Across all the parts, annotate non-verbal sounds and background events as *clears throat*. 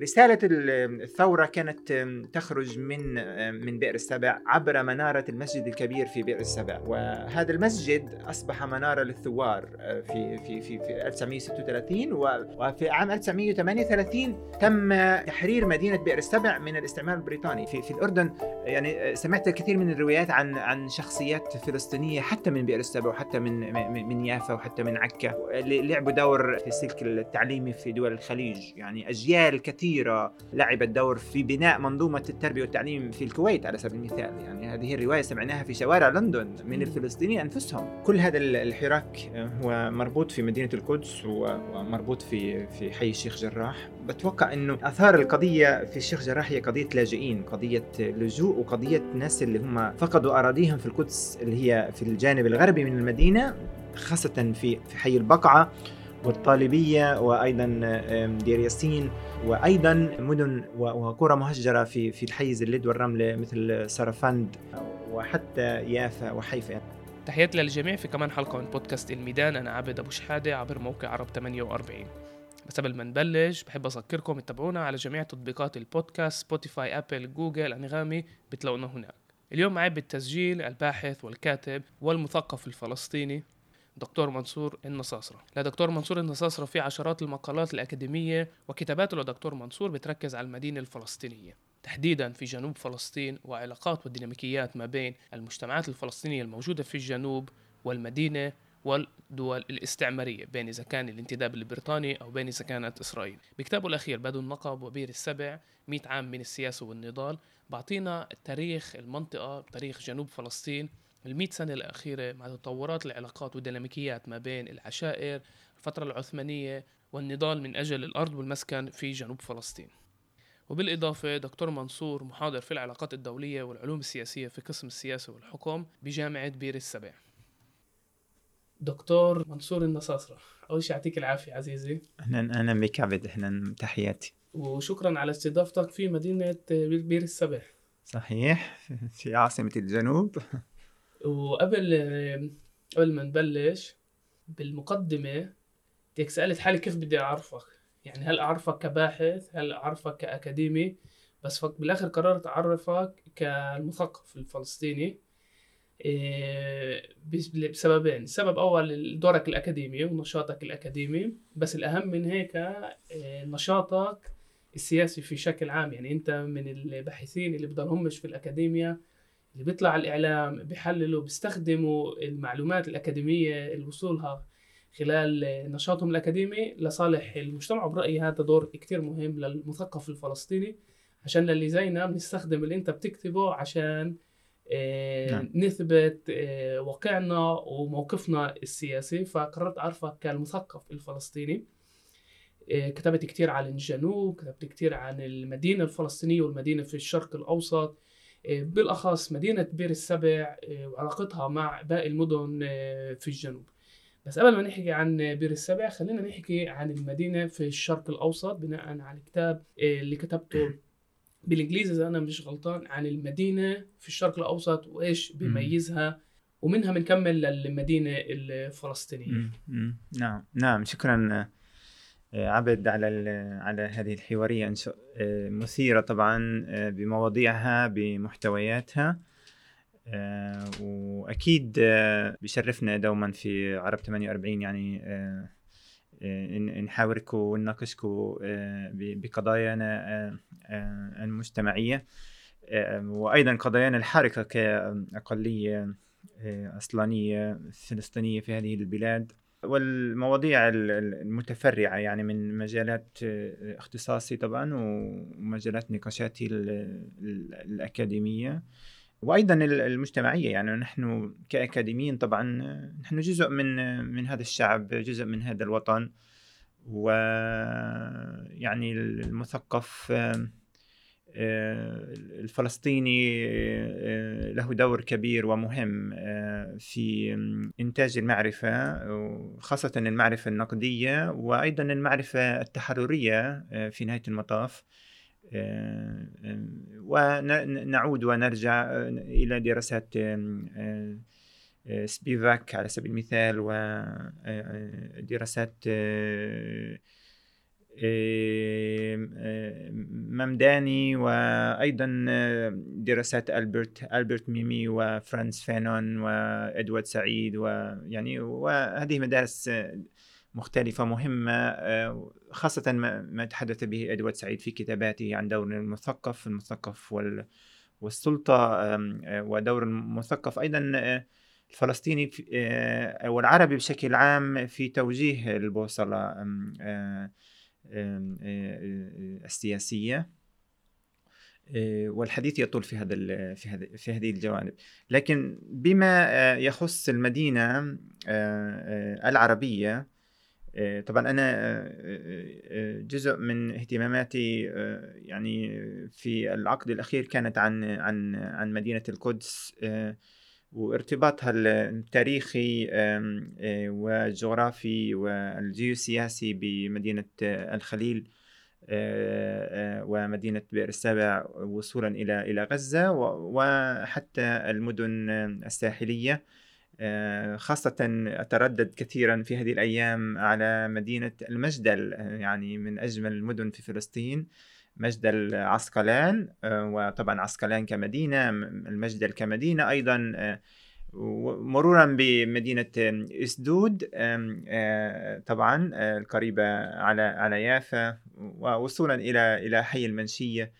رسالة الثورة كانت تخرج من من بئر السبع عبر منارة المسجد الكبير في بئر السبع. وهذا المسجد أصبح منارة للثوار آه، في في في, في 1936 وفي عام 1938 تم تحرير مدينة بئر السبع من الاستعمار البريطاني. في في الأردن يعني سمعت الكثير من الروايات عن عن شخصيات فلسطينية حتى من بئر السبع وحتى من من يافا وحتى من عكا. لعبوا دور في السلك التعليمي في دول الخليج. يعني أجيال كثير كثيرة لعبت دور في بناء منظومة التربية والتعليم في الكويت على سبيل المثال. يعني هذه الرواية سمعناها في شوارع لندن من الفلسطينيين أنفسهم. كل هذا الحراك هو مربوط في مدينة القدس ومربوط في في حي الشيخ جراح. بتوقع أنه أثار القضية في الشيخ جراح هي قضية لاجئين قضية لجوء وقضية ناس اللي هم فقدوا أراضيهم في القدس اللي هي في الجانب الغربي من المدينة خاصة في في حي البقعة. والطالبية وأيضا دير ياسين وأيضا مدن وقرى مهجرة في في الحيز اللد والرملة مثل سرفند وحتى يافا وحيفا. تحياتي للجميع في كمان حلقة من بودكاست الميدان. أنا عابد أبو شحادة عبر موقع عرب 48 بس قبل ما نبلش بحب أذكركم تتابعونا على جميع تطبيقات البودكاست سبوتيفاي أبل جوجل أنغامي بتلاقونا هناك. اليوم معي بالتسجيل الباحث والكاتب والمثقف الفلسطيني دكتور منصور النصاصرة. لدكتور منصور النصاصرة في عشرات المقالات الأكاديمية وكتاباته لدكتور منصور بتركز على المدينة الفلسطينية. تحديدا في جنوب فلسطين وعلاقات والديناميكيات ما بين المجتمعات الفلسطينية الموجودة في الجنوب والمدينة والدول الاستعمارية بين إذا كان الانتداب البريطاني أو بين إذا كانت إسرائيل. بكتابه الأخير بدو النقب وبير السبع 100 عام من السياسة والنضال بعطينا تاريخ المنطقة تاريخ جنوب فلسطين المئة سنة الأخيرة مع تطورات العلاقات والديناميكيات ما بين العشائر الفترة العثمانية والنضال من أجل الأرض والمسكن في جنوب فلسطين. وبالإضافة دكتور منصور محاضر في العلاقات الدولية والعلوم السياسية في قسم السياسة والحكم بجامعة بير السبع. دكتور منصور النصاصرة أول شيء يعطيك العافية عزيزي. أهلا أهلا بك عبد أهلا تحياتي. وشكرا على استضافتك في مدينة بير السبع. صحيح في عاصمة الجنوب. وقبل قبل ما نبلش بالمقدمة بدك سألت حالي كيف بدي أعرفك؟ يعني هل أعرفك كباحث؟ هل أعرفك كأكاديمي؟ بس بالآخر قررت أعرفك كالمثقف الفلسطيني. إيه، بسببين. السبب أول دورك الأكاديمي ونشاطك الأكاديمي. بس الأهم من هيك إيه، نشاطك السياسي في شكل عام. يعني أنت من الباحثين اللي بضلهمش في الأكاديميا اللي بيطلع على الإعلام بيحللوا بيستخدموا المعلومات الأكاديمية اللي وصولها خلال نشاطهم الأكاديمي لصالح المجتمع وبرأيي هذا دور كتير مهم للمثقف الفلسطيني عشان للي زينا بنستخدم اللي انت بتكتبه عشان آه، نعم. نثبت آه، واقعنا وموقفنا السياسي. فقررت أعرفك كالمثقف الفلسطيني. آه، كتبت كتير عن الجنوب كتبت كتير عن المدينة الفلسطينية والمدينة في الشرق الأوسط. بالأخص مدينة بير السبع آه، وعلاقتها مع باقي المدن آه، في الجنوب. بس قبل ما نحكي عن بير السبع خلينا نحكي عن المدينة في الشرق الأوسط بناء على الكتاب اللي كتبته *coughs* بالإنجليزي إذا أنا مش غلطان عن المدينة في الشرق الأوسط وإيش بيميزها ومنها بنكمل للمدينة الفلسطينية. نعم. نعم. شكرا عبد على على هذه الحوارية آه، مثيره طبعا آه، بمواضيعها بمحتوياتها. آه، وأكيد بشرفنا دوما في عرب 48 يعني نحاوركم ونناقشكم بقضايانا المجتمعية. وأيضا قضايانا الحركة كأقلية أصلانية فلسطينية في هذه البلاد. والمواضيع المتفرعة يعني من مجالات آه، اختصاصي طبعا ومجالات نقاشاتي الأكاديمية وأيضا المجتمعية. يعني نحن كأكاديميين طبعا نحن جزء من من هذا الشعب جزء من هذا الوطن ويعني المثقف آه، الفلسطيني آه، له دور كبير ومهم آه، في إنتاج المعرفة خاصة المعرفة النقدية وأيضا المعرفة التحررية في نهاية المطاف. ونعود ونرجع إلى دراسات سبيفاك على سبيل المثال ودراسات ممداني وأيضا دراسات ألبرت ألبرت ميمي وفرانس فانون وإدوارد سعيد ويعني وهذه مدارس مختلفة مهمة خاصة ما تحدث به إدوارد سعيد في كتاباته عن دور المثقف المثقف والسلطة ودور المثقف. أيضا الفلسطيني والعربي بشكل عام في توجيه البوصلة السياسية. والحديث يطول في هذا في هذه في هذه الجوانب. لكن بما يخص المدينة العربية طبعا أنا جزء من اهتماماتي يعني في العقد الأخير كانت عن عن عن مدينة القدس وارتباطها التاريخي والجغرافي والجيوسياسي بمدينة الخليل ومدينة بئر السابع وصولا إلى إلى غزة وحتى المدن الساحلية. خاصة أتردد كثيرا في هذه الأيام على مدينة المجدل يعني من أجمل المدن في فلسطين. مجدل عسقلان آه، وطبعا عسقلان كمدينة المجدل كمدينة أيضا آه، مرورا بمدينة أسدود آه، طبعا القريبة على على يافا ووصولا إلى إلى حي المنشية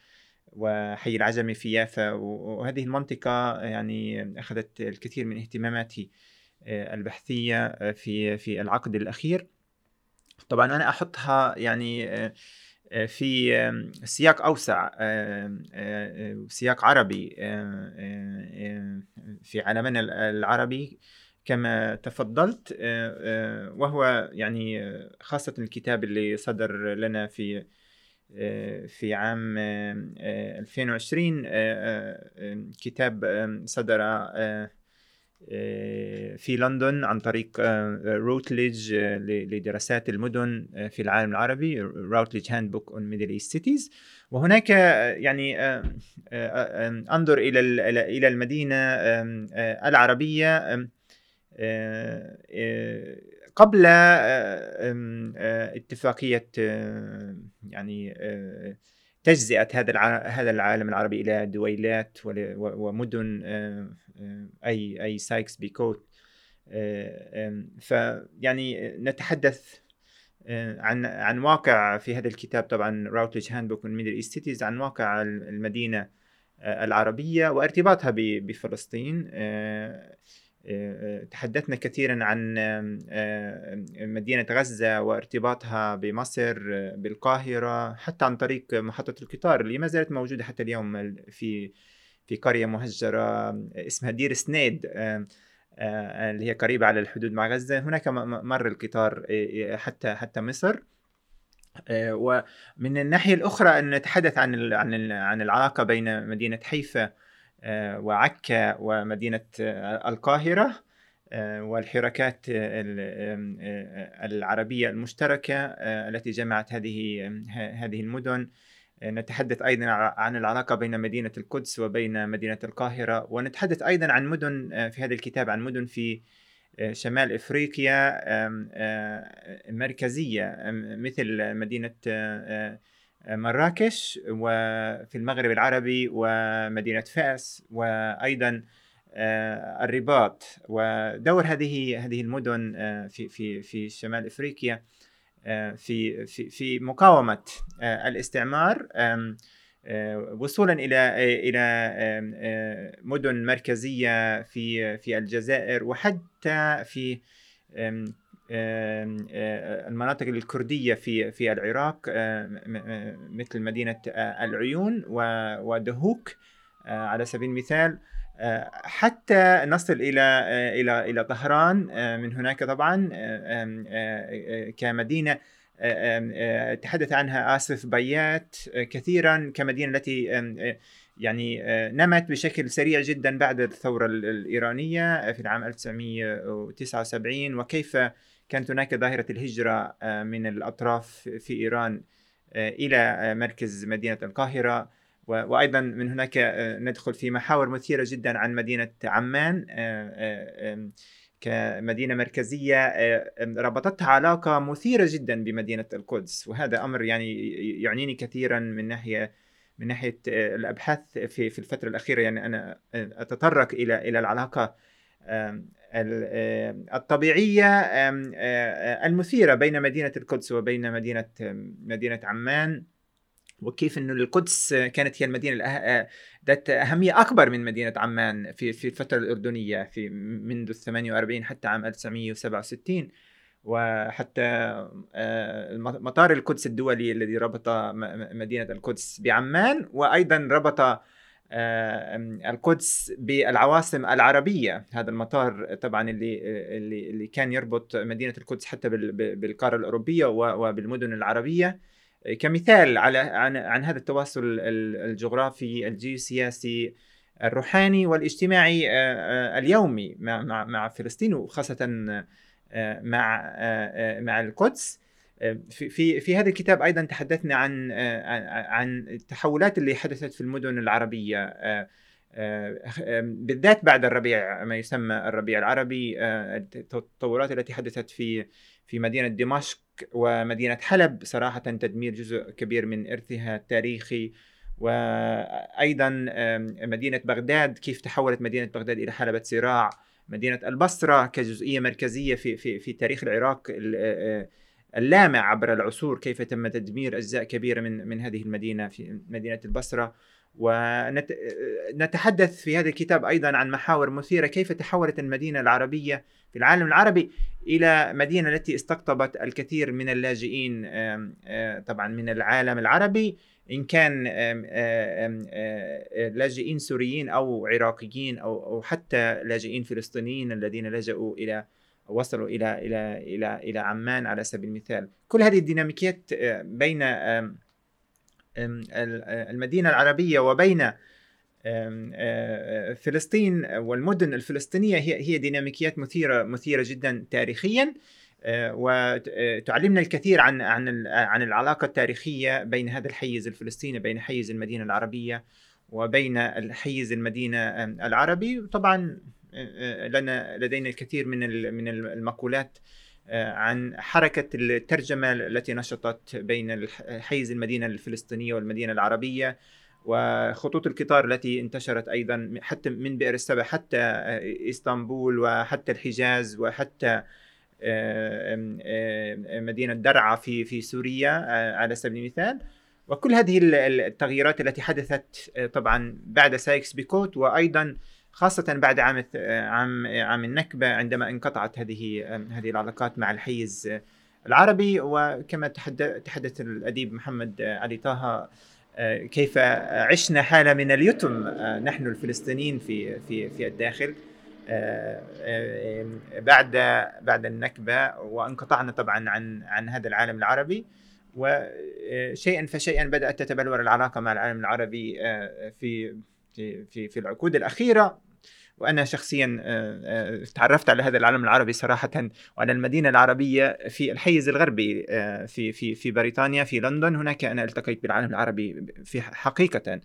وحي العجمي في يافا وهذه المنطقة يعني أخذت الكثير من اهتماماتي البحثية في في العقد الأخير. طبعا أنا أحطها يعني في سياق أوسع سياق عربي في عالمنا العربي كما تفضلت وهو يعني خاصة الكتاب اللي صدر لنا في في عام 2020 كتاب صدر آه، في لندن عن طريق روتليج آه، آه، لدراسات المدن في العالم العربي روتليج handbook on Middle East cities وهناك يعني أنظر إلى إلى المدينة العربية قبل اتفاقية يعني تجزئة هذا هذا العالم العربي إلى دويلات ومدن أي أي سايكس بيكو فيعني نتحدث عن عن واقع في هذا الكتاب طبعا Routledge Handbook on Middle East Cities عن واقع المدينة العربية وارتباطها بفلسطين تحدثنا كثيرا عن مدينة غزة وارتباطها بمصر بالقاهرة حتى عن طريق محطة القطار اللي ما زالت موجودة حتى اليوم في في قرية مهجرة اسمها دير سنيد اللي هي قريبة على الحدود مع غزة. هناك مر القطار حتى حتى مصر. ومن الناحية الأخرى أن نتحدث عن عن العلاقة بين مدينة حيفا آه، وعكا ومدينة آه، القاهرة آه، والحركات العربية المشتركة التي جمعت هذه هذه المدن. نتحدث أيضا عن العلاقة بين مدينة القدس وبين مدينة القاهرة. ونتحدث أيضا عن مدن في هذا الكتاب عن مدن في شمال إفريقيا مركزية مثل مدينة مراكش وفي المغرب العربي ومدينة فأس وأيضا آه، الرباط. ودور هذه هذه المدن آه، في في في شمال إفريقيا آه، في في في مقاومة الاستعمار وصولا إلى إلى مدن مركزية في في الجزائر وحتى في المناطق الكردية في في العراق مثل مدينة العيون ودهوك على سبيل المثال. حتى نصل إلى إلى إلى طهران من هناك طبعا كمدينة تحدث عنها آسف بيات كثيرا كمدينة التي يعني نمت بشكل سريع جدا بعد الثورة الإيرانية في العام 1979 وكيف كانت هناك ظاهرة الهجرة آه، من الأطراف في إيران آه، إلى آه، مركز مدينة القاهرة. وأيضا من هناك ندخل في محاور مثيرة جدا عن مدينة عمان كمدينة مركزية ربطتها علاقة مثيرة جدا بمدينة القدس. وهذا أمر يعني يعنيني كثيرا من ناحية من ناحية الأبحاث في في الفترة الأخيرة. يعني أنا أتطرق إلى إلى العلاقة الطبيعية المثيرة بين مدينة القدس وبين مدينة مدينة عمان وكيف إنه القدس كانت هي المدينة ذات أهمية أكبر من مدينة عمان في في الفترة الأردنية في منذ ال 48 حتى عام 1967 وحتى مطار القدس الدولي الذي ربط مدينة القدس بعمان وأيضا ربط القدس بالعواصم العربية هذا المطار طبعا اللي اللي اللي كان يربط مدينة القدس حتى بالقارة الأوروبية وبالمدن العربية. كمثال على عن, عن هذا التواصل الجغرافي الجيوسياسي الروحاني والاجتماعي آه، آه، اليومي مع مع مع فلسطين وخاصة مع مع القدس. في في هذا الكتاب أيضا تحدثنا عن عن التحولات اللي حدثت في المدن العربية آه، آه، بالذات بعد الربيع ما يسمى الربيع العربي آه، التطورات التي حدثت في في مدينة دمشق ومدينة حلب صراحة تدمير جزء كبير من إرثها التاريخي. وأيضا مدينة بغداد كيف تحولت مدينة بغداد إلى حلبة صراع. مدينة البصرة كجزئية مركزية في في في تاريخ العراق اللامع عبر العصور كيف تم تدمير أجزاء كبيرة من من هذه المدينة في مدينة البصرة. ونتحدث في هذا الكتاب أيضا عن محاور مثيرة. كيف تحولت المدينة العربية في العالم العربي إلى مدينة التي استقطبت الكثير من اللاجئين طبعا من العالم العربي. إن كان لاجئين سوريين أو عراقيين أو حتى لاجئين فلسطينيين الذين لجأوا إلى وصلوا إلى إلى إلى إلى عمان على سبيل المثال. كل هذه الديناميكيات آه، بين المدينة العربية وبين آه، فلسطين والمدن الفلسطينية هي هي ديناميكيات مثيرة مثيرة جدا تاريخيا آه، وتعلمنا الكثير عن عن عن العلاقة التاريخية بين هذا الحيز الفلسطيني بين حيز المدينة العربية وبين الحيز المدينة العربي. طبعا لنا لدينا الكثير من من المقولات آه، عن حركة الترجمة التي نشطت بين حيز المدينة الفلسطينية والمدينة العربية وخطوط القطار التي انتشرت أيضا حتى من بئر السبع حتى آه، إسطنبول وحتى الحجاز وحتى آه، مدينة درعا في في سوريا على سبيل المثال. وكل هذه التغييرات التي حدثت طبعا بعد سايكس بيكوت وأيضا خاصة بعد عام عام عام النكبة عندما انقطعت هذه هذه العلاقات مع الحيز العربي وكما تحدث الأديب محمد علي طه كيف عشنا حالة من اليتم. نحن الفلسطينيين في في في الداخل بعد بعد النكبة وانقطعنا طبعا عن عن هذا العالم العربي. وشيئا فشيئا بدأت تتبلور العلاقة مع العالم العربي في في في في العقود الأخيرة. وأنا شخصيا آه، آه، تعرفت على هذا العالم العربي صراحة وعلى المدينة العربية في الحيز الغربي آه، في في في بريطانيا في لندن. هناك أنا التقيت بالعالم العربي في حقيقة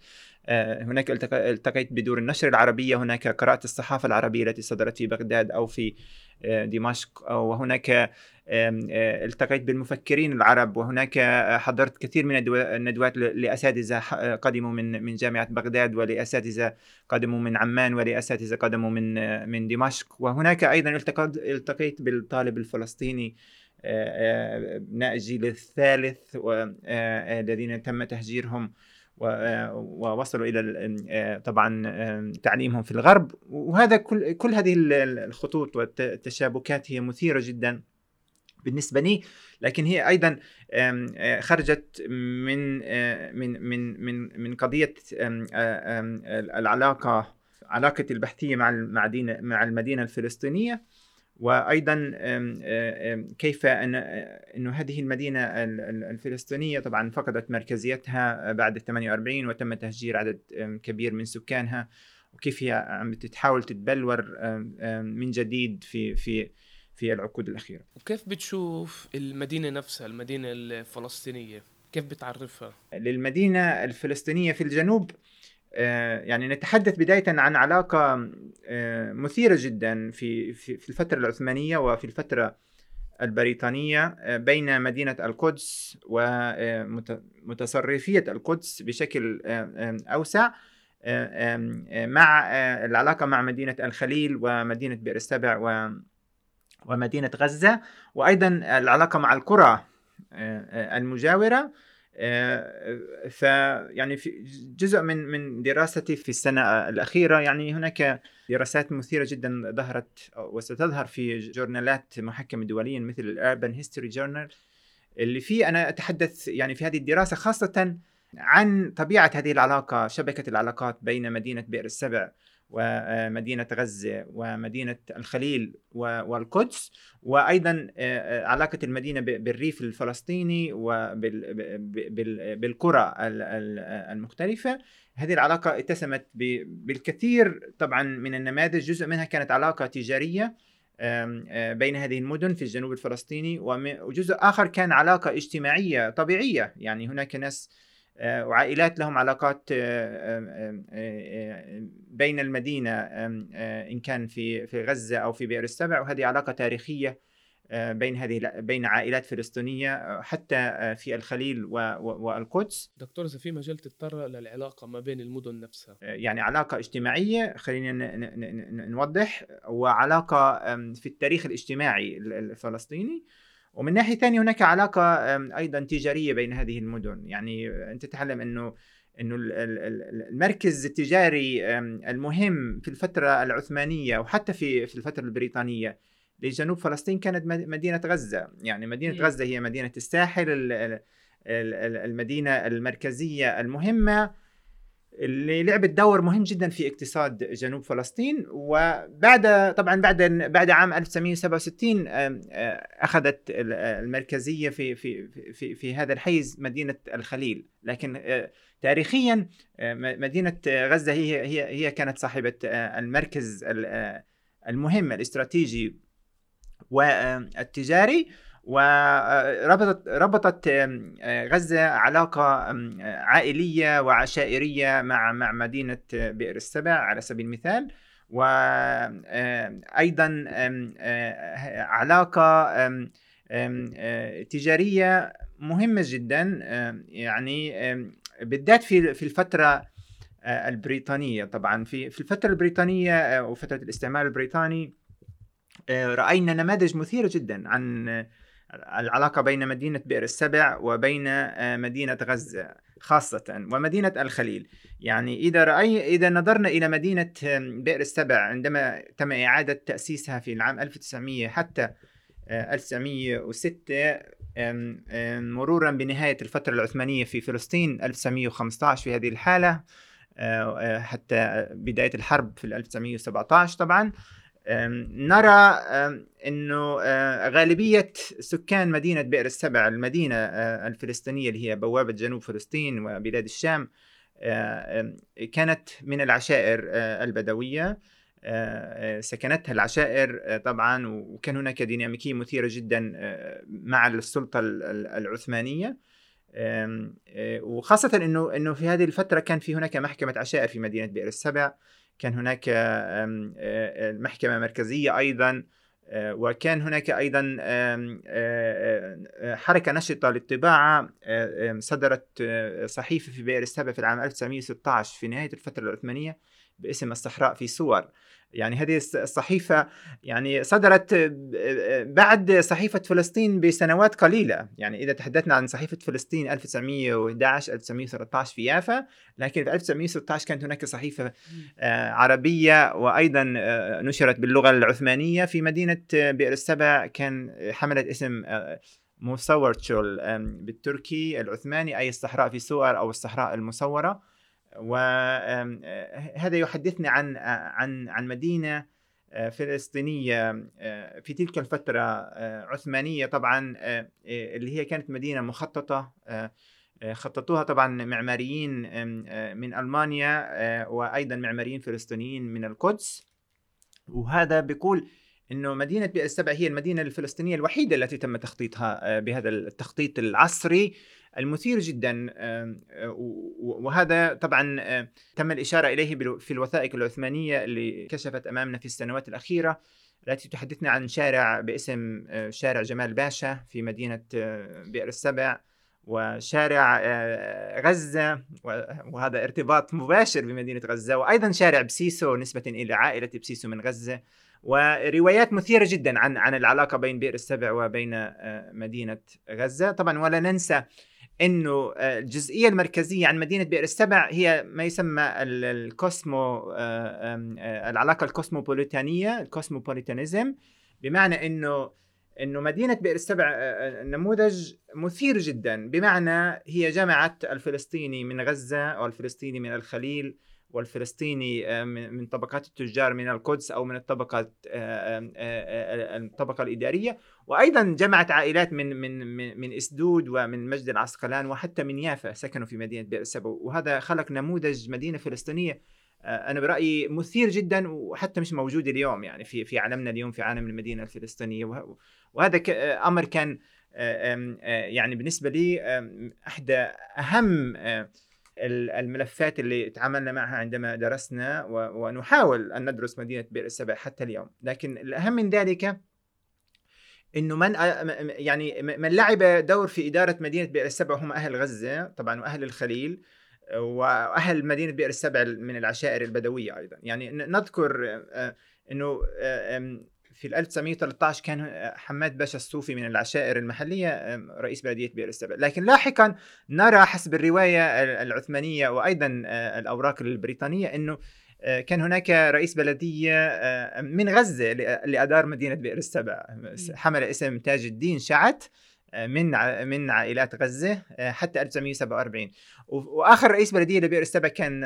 هناك التقيت بدور النشر العربية. هناك قرأت الصحافة العربية التي صدرت في بغداد أو في دمشق وهناك آه، التقيت بالمفكرين العرب وهناك حضرت كثير من الندوات لأساتذة آه، قدموا من من جامعة بغداد ولأساتذة قدموا من عمان ولأساتذة قدموا من آه، من دمشق. وهناك أيضا التقيت بالطالب الفلسطيني ابناء الجيل الثالث الذين تم تهجيرهم ووصلوا إلى طبعا تعليمهم في الغرب. وهذا كل كل هذه الخطوط والتشابكات هي مثيرة جدا بالنسبة لي. لكن هي أيضا آه، خرجت من آه، من من من من قضية العلاقة علاقه البحثية مع مع المدينة الفلسطينية. وأيضا كيف أن إنه هذه المدينة الفلسطينية طبعا فقدت مركزيتها بعد 48 وتم تهجير عدد كبير من سكانها. وكيف هي عم تحاول تتبلور من جديد في في في العقود الأخيرة. وكيف بتشوف المدينة نفسها المدينة الفلسطينية؟ كيف بتعرفها؟ للمدينة الفلسطينية في الجنوب يعني نتحدث بداية عن علاقة مثيرة جدا في في الفترة العثمانية وفي الفترة البريطانية بين مدينة القدس ومتصرفية القدس بشكل أوسع مع العلاقة مع مدينة الخليل ومدينة بئر السبع ومدينة غزة وأيضا العلاقة مع القرى المجاورة. فيعني في جزء من من دراستي في السنة الأخيرة يعني هناك دراسات مثيرة جدا ظهرت وستظهر في جورنالات محكمة دوليا مثل ال Urban History Journal اللي فيه أنا أتحدث يعني في هذه الدراسة خاصة عن طبيعة هذه العلاقة شبكة العلاقات بين مدينة بئر السبع. ومدينة غزة ومدينة الخليل والقدس وأيضا علاقة المدينة بالريف الفلسطيني وبالقرى المختلفة. هذه العلاقة اتسمت بالكثير طبعا من النماذج. جزء منها كانت علاقة تجارية بين هذه المدن في الجنوب الفلسطيني وجزء آخر كان علاقة اجتماعية طبيعية. يعني هناك ناس آه، وعائلات لهم علاقات آه، آه، بين المدينة إن كان في في غزة أو في بئر السبع وهذه علاقة تاريخية بين هذه بين عائلات فلسطينية حتى في الخليل والقدس. دكتور إذا في مجال تتطرق للعلاقة ما بين المدن نفسها. يعني علاقة اجتماعية خلينا نوضح وعلاقة في التاريخ الاجتماعي الفلسطيني. ومن ناحية ثانية هناك علاقة أيضا تجارية بين هذه المدن. يعني أنت تتعلم إنه إنه المركز التجاري المهم في الفترة العثمانية وحتى في في الفترة البريطانية لجنوب فلسطين كانت مدينة غزة. يعني مدينة غزة هي مدينة الساحل المدينة المركزية المهمة. اللي لعبت دور مهم جدا في اقتصاد جنوب فلسطين وبعد طبعا بعد بعد عام 1967 أخذت المركزية في في في في هذا الحيز مدينة الخليل. لكن تاريخيا مدينة غزة هي هي هي كانت صاحبة المركز المهم الاستراتيجي والتجاري. وربطت ربطت غزة علاقة عائلية وعشائرية مع مع مدينة بئر السبع على سبيل المثال. وأيضا علاقة تجارية مهمة جدا. يعني بالذات في في الفترة البريطانية. طبعا في في الفترة البريطانية وفترة الاستعمار البريطاني رأينا نماذج مثيرة جدا عن العلاقة بين مدينة بئر السبع وبين آه، مدينة غزة خاصة ومدينة الخليل. يعني إذا رأي إذا نظرنا إلى مدينة بئر السبع عندما تم إعادة تأسيسها في العام 1900 حتى 1906 آه، مرورا بنهاية الفترة العثمانية في فلسطين 1915 في هذه الحالة آه، حتى بداية الحرب في 1917 طبعا نرى إنه غالبية سكان مدينة بئر السبع المدينة الفلسطينية اللي هي بوابة جنوب فلسطين وبلاد الشام كانت من العشائر البدوية. سكنتها العشائر طبعا وكان هناك ديناميكية مثيرة جدا مع السلطة العثمانية. وخاصة إنه إنه في هذه الفترة كان في هناك محكمة عشائر في مدينة بئر السبع. كان هناك محكمة مركزية أيضا وكان هناك أيضا حركة نشطة للطباعة صدرت صحيفة في بئر السبع في العام 1916 في نهاية الفترة العثمانية. باسم الصحراء في صور. يعني هذه الصحيفة يعني صدرت بعد صحيفة فلسطين بسنوات قليلة. يعني إذا تحدثنا عن صحيفة فلسطين 1911 1913 في يافا لكن في 1916 كانت هناك صحيفة آه، عربية وأيضا آه، نشرت باللغة العثمانية في مدينة بئر السبع. كان حملت اسم آه، مصورتشول بالتركي العثماني أي الصحراء في صور أو الصحراء المصورة. وهذا يحدثنا عن عن عن مدينة آه، فلسطينية آه، في تلك الفترة آه، عثمانية طبعا اللي هي كانت مدينة مخططة خططوها طبعا معماريين من ألمانيا وأيضا معماريين فلسطينيين من القدس. وهذا بيقول إنه مدينة بئر السبع هي المدينة الفلسطينية الوحيدة التي تم تخطيطها بهذا التخطيط العصري. المثير جدا آه، وهذا طبعا آه، تم الإشارة إليه في الوثائق العثمانية اللي كشفت أمامنا في السنوات الأخيرة التي تحدثنا عن شارع باسم آه، شارع جمال باشا في مدينة بئر السبع وشارع غزة وهذا ارتباط مباشر بمدينة غزة وأيضا شارع بسيسو نسبة إلى عائلة بسيسو من غزة وروايات مثيرة جدا عن عن العلاقة بين بئر السبع وبين مدينة غزة. طبعا ولا ننسى إنه آه، الجزئية المركزية عن مدينة بئر السبع هي ما يسمى ال- الكوسمو آه، آه، العلاقة الكوسموبوليتانية الكوسموبوليتانيزم. بمعنى إنه إنه مدينة بئر السبع نموذج مثير جدا. بمعنى هي جمعت الفلسطيني من غزة والفلسطيني من الخليل والفلسطيني آه، من طبقات التجار من القدس أو من الطبقات آه، آه، الطبقة الإدارية. وأيضا جمعت عائلات من من من, إسدود ومن مجد العسقلان وحتى من يافا سكنوا في مدينة بئر السبع وهذا خلق نموذج مدينة فلسطينية أنا برأيي مثير جدا وحتى مش موجود اليوم يعني في في عالمنا اليوم في عالم المدينة الفلسطينية. وه- وهذا أمر كان يعني بالنسبة لي إحدى أهم الملفات اللي تعاملنا معها عندما درسنا ونحاول أن ندرس مدينة بئر السبع حتى اليوم. لكن الأهم من ذلك إنه من يعني من لعب دور في إدارة مدينة بئر السبع هم أهل غزة طبعا وأهل الخليل وأهل مدينة بئر السبع من العشائر البدوية أيضا. يعني نذكر آه، إنه آه، في 1913 كان حماد باشا الصوفي من العشائر المحلية آم، رئيس بلدية بئر السبع لكن لاحقا نرى حسب الرواية العثمانية وأيضا آه، الأوراق البريطانية إنه آه، كان هناك رئيس بلدية آه، من غزة اللي ادار مدينة بئر السبع حمل اسم تاج الدين شعت. آه، من من عائلات غزة آه، حتى 1947 و- وآخر رئيس بلدية لبئر السبع كان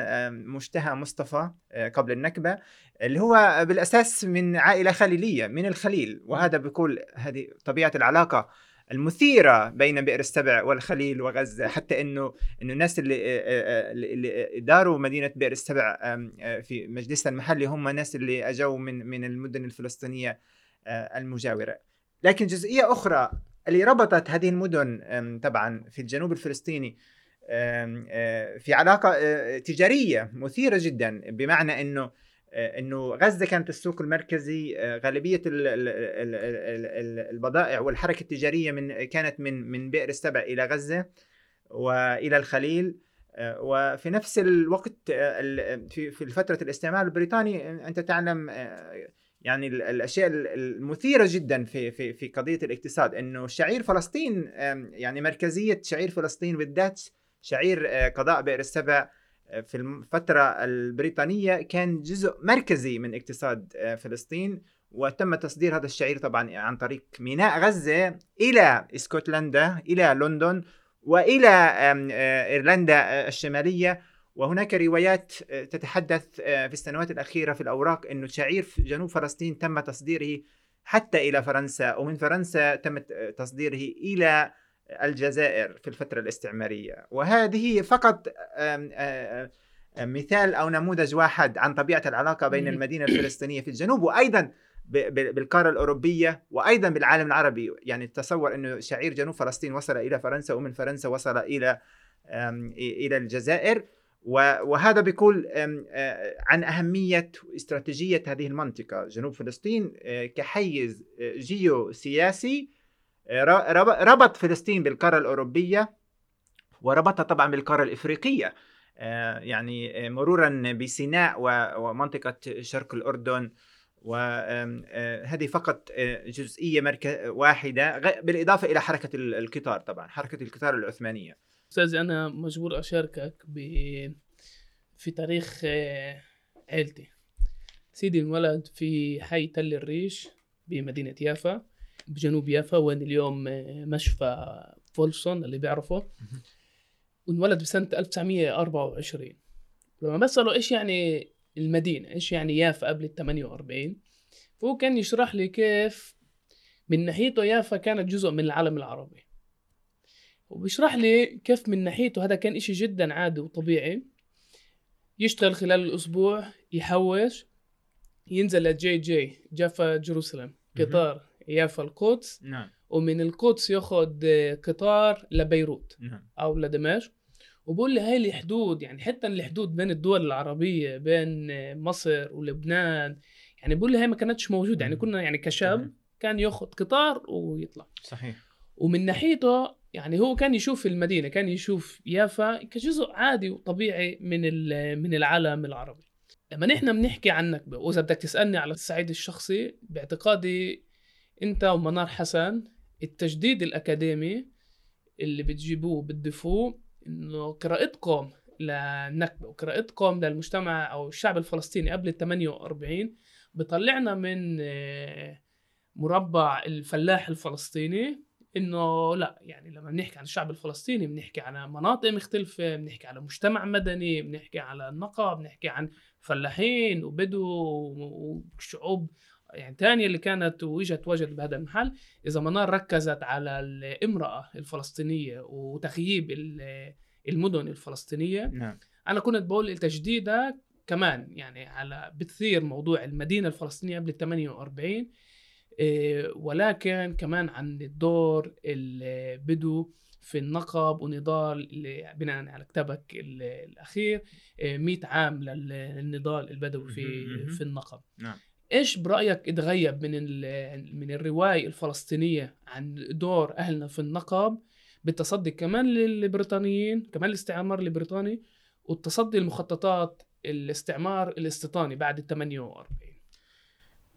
مشتهى مصطفى آه، قبل النكبة اللي هو بالأساس من عائلة خليلية من الخليل. وهذا بيقول هذه طبيعة العلاقة المثيرة بين بئر السبع والخليل وغزة. حتى إنه إنه الناس اللي آه، اللي داروا مدينة بئر السبع في مجلسها المحلي هم ناس اللي أجوا من من المدن الفلسطينية آه، المجاورة. لكن جزئية أخرى اللي ربطت هذه المدن طبعا في الجنوب الفلسطيني آه، في علاقة آه، تجارية مثيرة جدا بمعنى إنه آه، إنه غزة كانت السوق المركزي غالبية ال- ال- ال- ال- ال- البضائع والحركة التجارية من كانت من من بئر السبع إلى غزة وإلى الخليل وفي نفس الوقت ال- في فترة الاستعمار البريطاني أنت تعلم يعني ال- الأشياء ال- المثيرة جدا في في في قضية الاقتصاد إنه شعير فلسطين يعني مركزية شعير فلسطين بالذات شعير آه، قضاء بئر السبع آه، في الفترة البريطانية كان جزء مركزي من اقتصاد آه، فلسطين وتم تصدير هذا الشعير طبعا عن طريق ميناء غزة إلى إسكتلندا إلى لندن وإلى إيرلندا الشمالية. وهناك روايات آه، تتحدث آه، في السنوات الأخيرة في الأوراق إنه شعير في جنوب فلسطين تم تصديره حتى إلى فرنسا ومن فرنسا تم تصديره إلى الجزائر في الفترة الاستعمارية. وهذه فقط آه، آه، مثال أو نموذج واحد عن طبيعة العلاقة بين مم. المدينة الفلسطينية في الجنوب ب- بالقارة الأوروبية وأيضا بالعالم العربي. يعني تصور إنه شعير جنوب فلسطين وصل إلى فرنسا ومن فرنسا وصل إلى إلى الجزائر. وهذا بيقول عن أهمية واستراتيجيه هذه المنطقة. جنوب فلسطين كحيز جيوسياسي ر- رب- ربط فلسطين بالقارة الأوروبية وربطها طبعا بالقارة الإفريقية. آه، يعني مرورا بسيناء و- ومنطقة شرق الأردن وهذه فقط غ- بالإضافة إلى حركة ال- القطار طبعا حركة القطار العثمانية. أستاذي أنا مجبور أشاركك ب في تاريخ آه، عيلتي. سيدي انولد في حي تل الريش بمدينة يافا بجنوب يافا وين اليوم آه، مشفى فولسون اللي بيعرفه. وانولد بسنة 1924 لما بسأله إيش يعني المدينة إيش يعني يافا قبل ال 48 فهو كان يشرح لي كيف من ناحيته يافا كانت جزء من العالم العربي. وبيشرح لي كيف من ناحيته هذا كان إشي جدا عادي وطبيعي. يشتغل خلال الأسبوع يحوش ينزل لجي جي Jaffa Jerusalem قطار يافا القدس. نعم. ومن القدس ياخد آه، قطار لبيروت نعم. أو لدمشق. وبقول لي هاي الحدود يعني حتى الحدود بين الدول العربية بين مصر ولبنان يعني بقول لي هاي ما كانتش موجودة. يعني. كنا يعني كشاب. كان ياخد قطار ويطلع. صحيح. ومن ناحيته يعني هو كان يشوف المدينة كان يشوف يافا كجزء عادي وطبيعي من من العالم العربي. لما نحن بنحكي عن النكبه وإذا بدك تسألني على الصعيد الشخصي باعتقادي أنت ومنار حسن التجديد الأكاديمي اللي بتجيبوه بتضيفوه إنه قراءتكم للنكبة وقراءتكم للمجتمع أو الشعب الفلسطيني قبل ال 48 بطلعنا من آه، مربع الفلاح الفلسطيني إنه لا يعني لما بنحكي عن الشعب الفلسطيني بنحكي على مناطق مختلفة بنحكي على مجتمع مدني بنحكي على النقب بنحكي عن فلاحين وبدو وشعوب يعني تانية اللي كانت وإجت وجد بهذا المحل. إذا منار ركزت على الامرأة الفلسطينية وتخييب ال- المدن الفلسطينية نعم. أنا كنت بقول تجديدها كمان يعني على بتثير موضوع المدينة الفلسطينية قبل ال 48 إيه، ولكن كمان عن الدور البدو في النقب ونضال اللي بناء على كتابك ال- الأخير إيه، 100 عام لل- للنضال البدوي في. في النقب. نعم. إيش برأيك اتغيب من من الرواية الفلسطينية عن دور أهلنا في النقب بالتصدي كمان للبريطانيين كمان الاستعمار البريطاني والتصدي لمخططات الاستعمار الاستيطاني بعد ال 48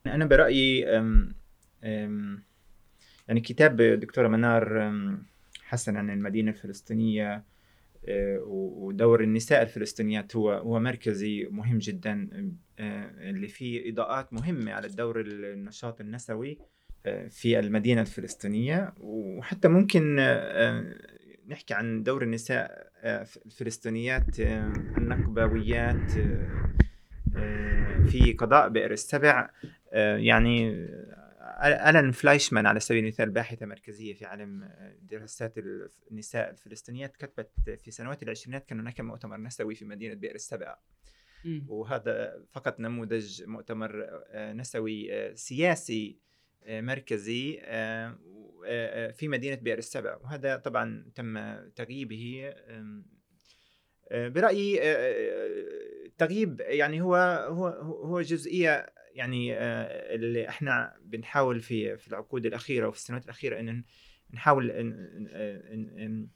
أنا برأيي أم أم يعني كتاب دكتورة منار حسن عن المدينة الفلسطينية أه، ودور النساء الفلسطينيات هو هو مركزي مهم جدا أه، اللي فيه إضاءات مهمة على الدور النشاط النسوي أه، في المدينة الفلسطينية. وحتى ممكن نحكي عن دور النساء الفلسطينيات أه، في قضاء بئر السبع. يعني ألان فلايشمان على سبيل المثال باحثة مركزية في عالم دراسات النساء الفلسطينيات كتبت في سنوات العشرينات كان هناك مؤتمر نسوي في مدينة بئر السبع. وهذا فقط نموذج مؤتمر آه، نسوي آه، سياسي آه، مركزي في مدينة بئر السبع وهذا طبعا تم تغييبه برأيي التغييب يعني هو هو هو جزئية يعني آه، اللي إحنا بنحاول في في العقود الأخيرة وفي السنوات الأخيرة أن نحاول أن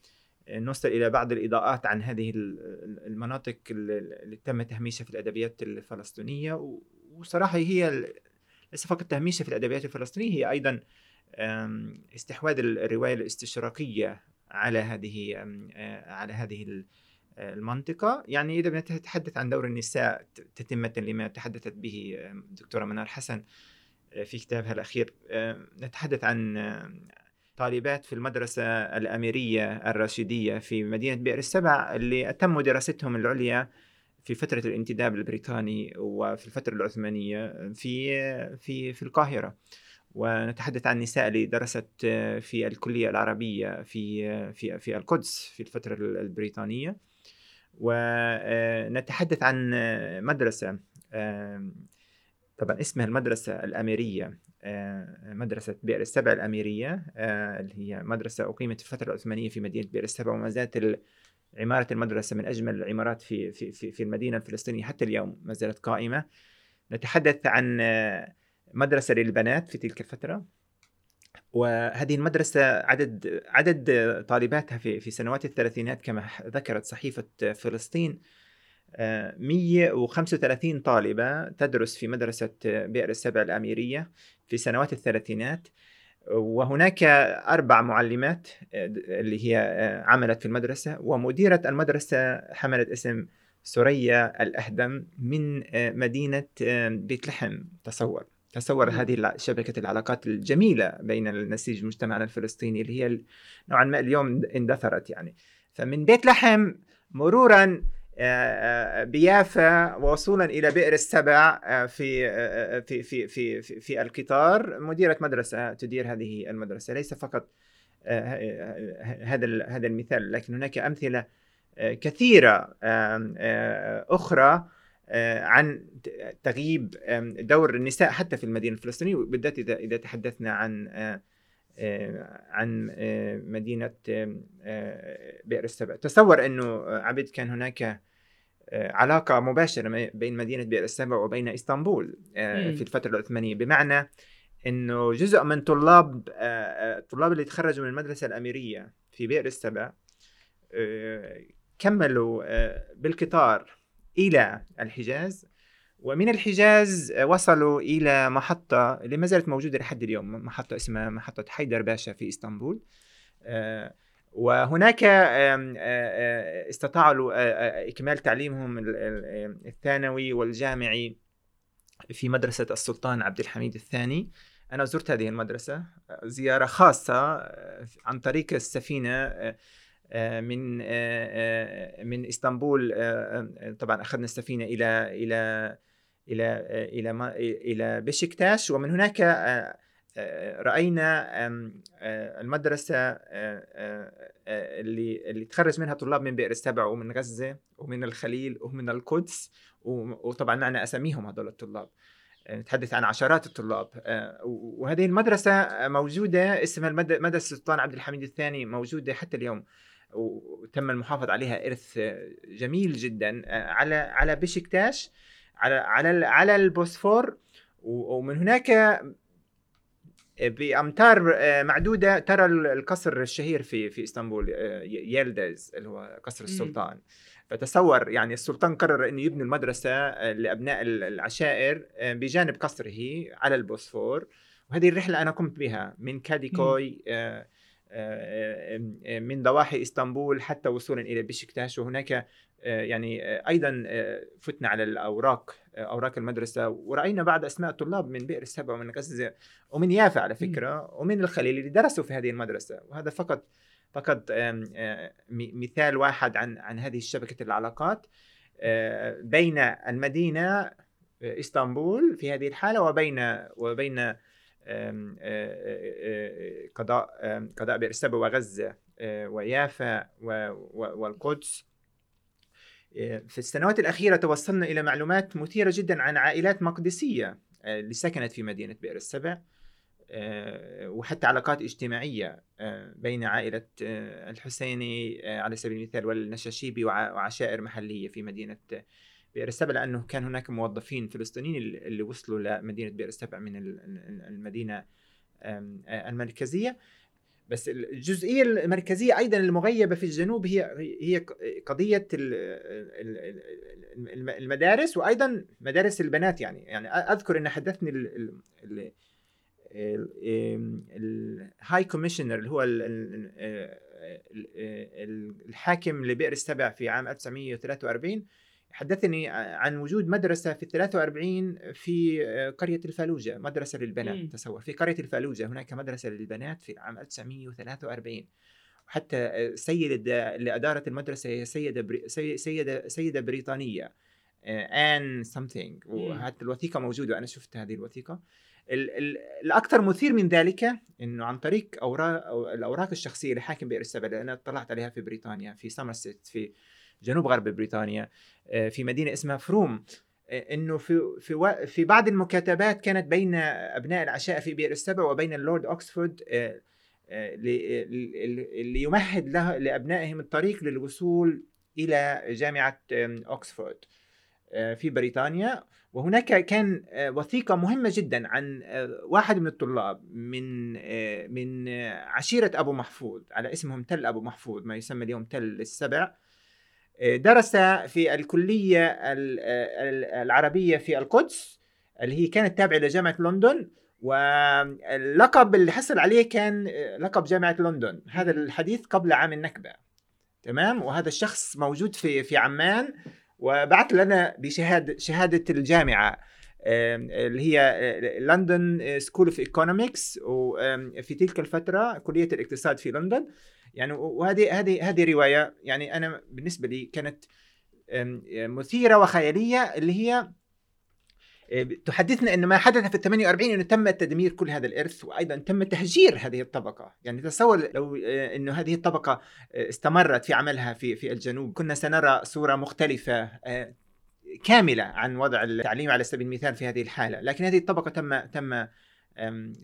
نوصل إلى بعض الإضاءات عن هذه ال- المناطق اللي تم تهميشها في الأدبيات الفلسطينية. و- وصراحة هي ليس فقط تهميشها في الأدبيات الفلسطينية هي أيضا آم، استحواذ الرواية الاستشراقية على هذه آه، على هذه المنطقة. يعني إذا بنتحدث عن دور النساء تتمة لما تحدثت به آم، دكتورة منار حسن آه، في كتابها الأخير آم، نتحدث عن آم، طالبات في المدرسة الأميرية الراشدية في مدينة بئر السبع اللي أتموا دراستهم العليا في فترة الانتداب البريطاني وفي الفترة العثمانية في في في القاهرة. ونتحدث عن النساء اللي درست في الكلية العربية في في في القدس في الفترة البريطانية. ونتحدث عن مدرسة طبعا اسمها المدرسة الأميرية مدرسة بئر السبع الأميرية اللي هي مدرسة أقيمت في الفترة العثمانية في مدينة بئر السبع وما زالت عمارة المدرسة من أجمل العمارات في في في في المدينة الفلسطينية حتى اليوم ما زالت قائمة. نتحدث عن مدرسة للبنات في تلك الفترة. وهذه المدرسة عدد عدد طالباتها في في سنوات الثلاثينات كما ذكرت صحيفة فلسطين 135 طالبة تدرس في مدرسة بئر السبع الأميرية في سنوات الثلاثينات. وهناك أربع معلمات اللي هي عملت في المدرسة. ومديرة المدرسة حملت اسم سوريا الأهدم من مدينة بيت لحم تصور. تصور هذه شبكة العلاقات الجميلة بين النسيج مجتمعنا الفلسطيني اللي هي نوعا ما اليوم اندثرت يعني. فمن بيت لحم مرورا بيافا وصولا إلى بئر السبع في في في في في, في القطار. مديرة مدرسة تدير هذه المدرسة. ليس فقط هذا هذا المثال لكن هناك أمثلة كثيرة أخرى. عن تغييب دور النساء حتى في المدينة الفلسطينية بالذات إذا إذا تحدثنا عن عن مدينة بئر السبع تصور أنه عبد كان هناك علاقة مباشرة بين مدينة بئر السبع وبين إسطنبول في الفترة العثمانية بمعنى أنه جزء من طلاب الطلاب اللي تخرجوا من المدرسة الأميرية في بئر السبع كملوا بالقطار إلى الحجاز ومن الحجاز وصلوا إلى محطة اللي ما زالت موجودة لحد اليوم محطة اسمها محطة حيدر باشا في إسطنبول. آه، وهناك آه، آه، استطاعوا إكمال تعليمهم الثانوي والجامعي في مدرسة السلطان عبد الحميد الثاني. أنا زرت هذه المدرسة زيارة خاصة عن طريق السفينة من من إسطنبول طبعا أخذنا السفينة إلى إلى إلى إلى إلى بشكتاش ومن هناك آه، آه، رأينا آه، المدرسة اللي اللي تخرج منها طلاب من بئر السبع ومن غزة ومن الخليل ومن القدس وطبعا معنا أساميهم هذول الطلاب. نتحدث عن عشرات الطلاب. وهذه المدرسة موجودة اسمها مدرسة السلطان عبد الحميد الثاني موجودة حتى اليوم. وتم المحافظة عليها إرث جميل جدا على على بشكتاش على على على البوسفور ومن هناك بأمتار آه، معدودة ترى القصر الشهير في في إسطنبول آه، يلدز اللي هو قصر السلطان. فتصور يعني السلطان قرر إنه يبني المدرسة آه، لابناء العشائر بجانب قصره على البوسفور. وهذه الرحلة أنا قمت بها من كاديكوي من ضواحي إسطنبول حتى وصولا إلى بشكتاش وهناك آه، يعني آه، أيضا آه، فتنا على الأوراق أوراق المدرسة. ورأينا بعض أسماء طلاب من بئر السبع ومن غزة ومن يافا على فكرة ومن الخليل اللي درسوا في هذه المدرسة. وهذا فقط فقط مثال واحد عن عن هذه شبكه العلاقات. بين المدينة إسطنبول في هذه الحالة وبين وبين قضاء قضاء بئر السبع وغزة ويافا والقدس. في السنوات الأخيرة توصلنا إلى معلومات مثيرة جدا عن عائلات مقدسية آه، اللي سكنت في مدينة بئر السبع آه، وحتى علاقات اجتماعية آه، بين عائلة الحسيني على سبيل المثال والنشاشيبي وعشائر محلية في مدينة بئر السبع لأنه كان هناك موظفين فلسطينيين اللي وصلوا لمدينة بئر السبع من المدينة المركزية بس الجزئيه المركزيه أيضا المغيبه في الجنوب هي هي قضيه المدارس وأيضا مدارس البنات يعني يعني اذكر ان حدثني ال High Commissioner اللي هو الحاكم لبئر السبع في عام 1943 حدثني عن وجود مدرسة في 43 في قرية الفالوجة مدرسة للبنات م. تصور في قرية الفالوجة هناك مدرسة للبنات في عام 1943 وحتى سيدة اللي أدارت المدرسة هي سيدة بري سيدة سيدة بريطانية and something وحتى الوثيقة موجودة أنا شفت هذه الوثيقة. الأكثر مثير من ذلك أنه عن طريق أوراق أو الأوراق الشخصية لحاكم بئر السبع اللي أنا اطلعت عليها في بريطانيا في سامرست في جنوب غرب بريطانيا. آه، في مدينة اسمها فروم آه، إنه في في في بعض المكاتبات كانت بين أبناء العشائر في بئر السبع وبين اللورد أوكسفورد آه، ليمهد له لأبنائهم الطريق للوصول إلى جامعة أوكسفورد في بريطانيا. وهناك كان وثيقة مهمة جدا عن واحد من الطلاب من من عشيرة أبو محفوظ على اسمهم تل أبو محفوظ ما يسمى اليوم تل السبع. درس في الكلية العربية في القدس اللي هي كانت تابعة لجامعة لندن واللقب اللي حصل عليه كان لقب جامعة لندن. هذا الحديث قبل عام النكبة. تمام؟ وهذا الشخص موجود في في عمان وبعث لنا بشهادة شهادة الجامعة. اللي هي London School of Economics وفي تلك الفترة كلية الاقتصاد في لندن. يعني وهذه هذه هذه رواية يعني أنا بالنسبة لي كانت مثيرة وخيالية اللي هي تحدثنا إن ما حدث في ال 48 إنه تم تدمير كل هذا الإرث وأيضا تم تهجير هذه الطبقة، يعني تصور لو إنه هذه الطبقة استمرت في عملها في في الجنوب. كنا سنرى صورة مختلفة كاملة عن وضع التعليم على سبيل المثال في هذه الحالة، لكن هذه الطبقة تم تم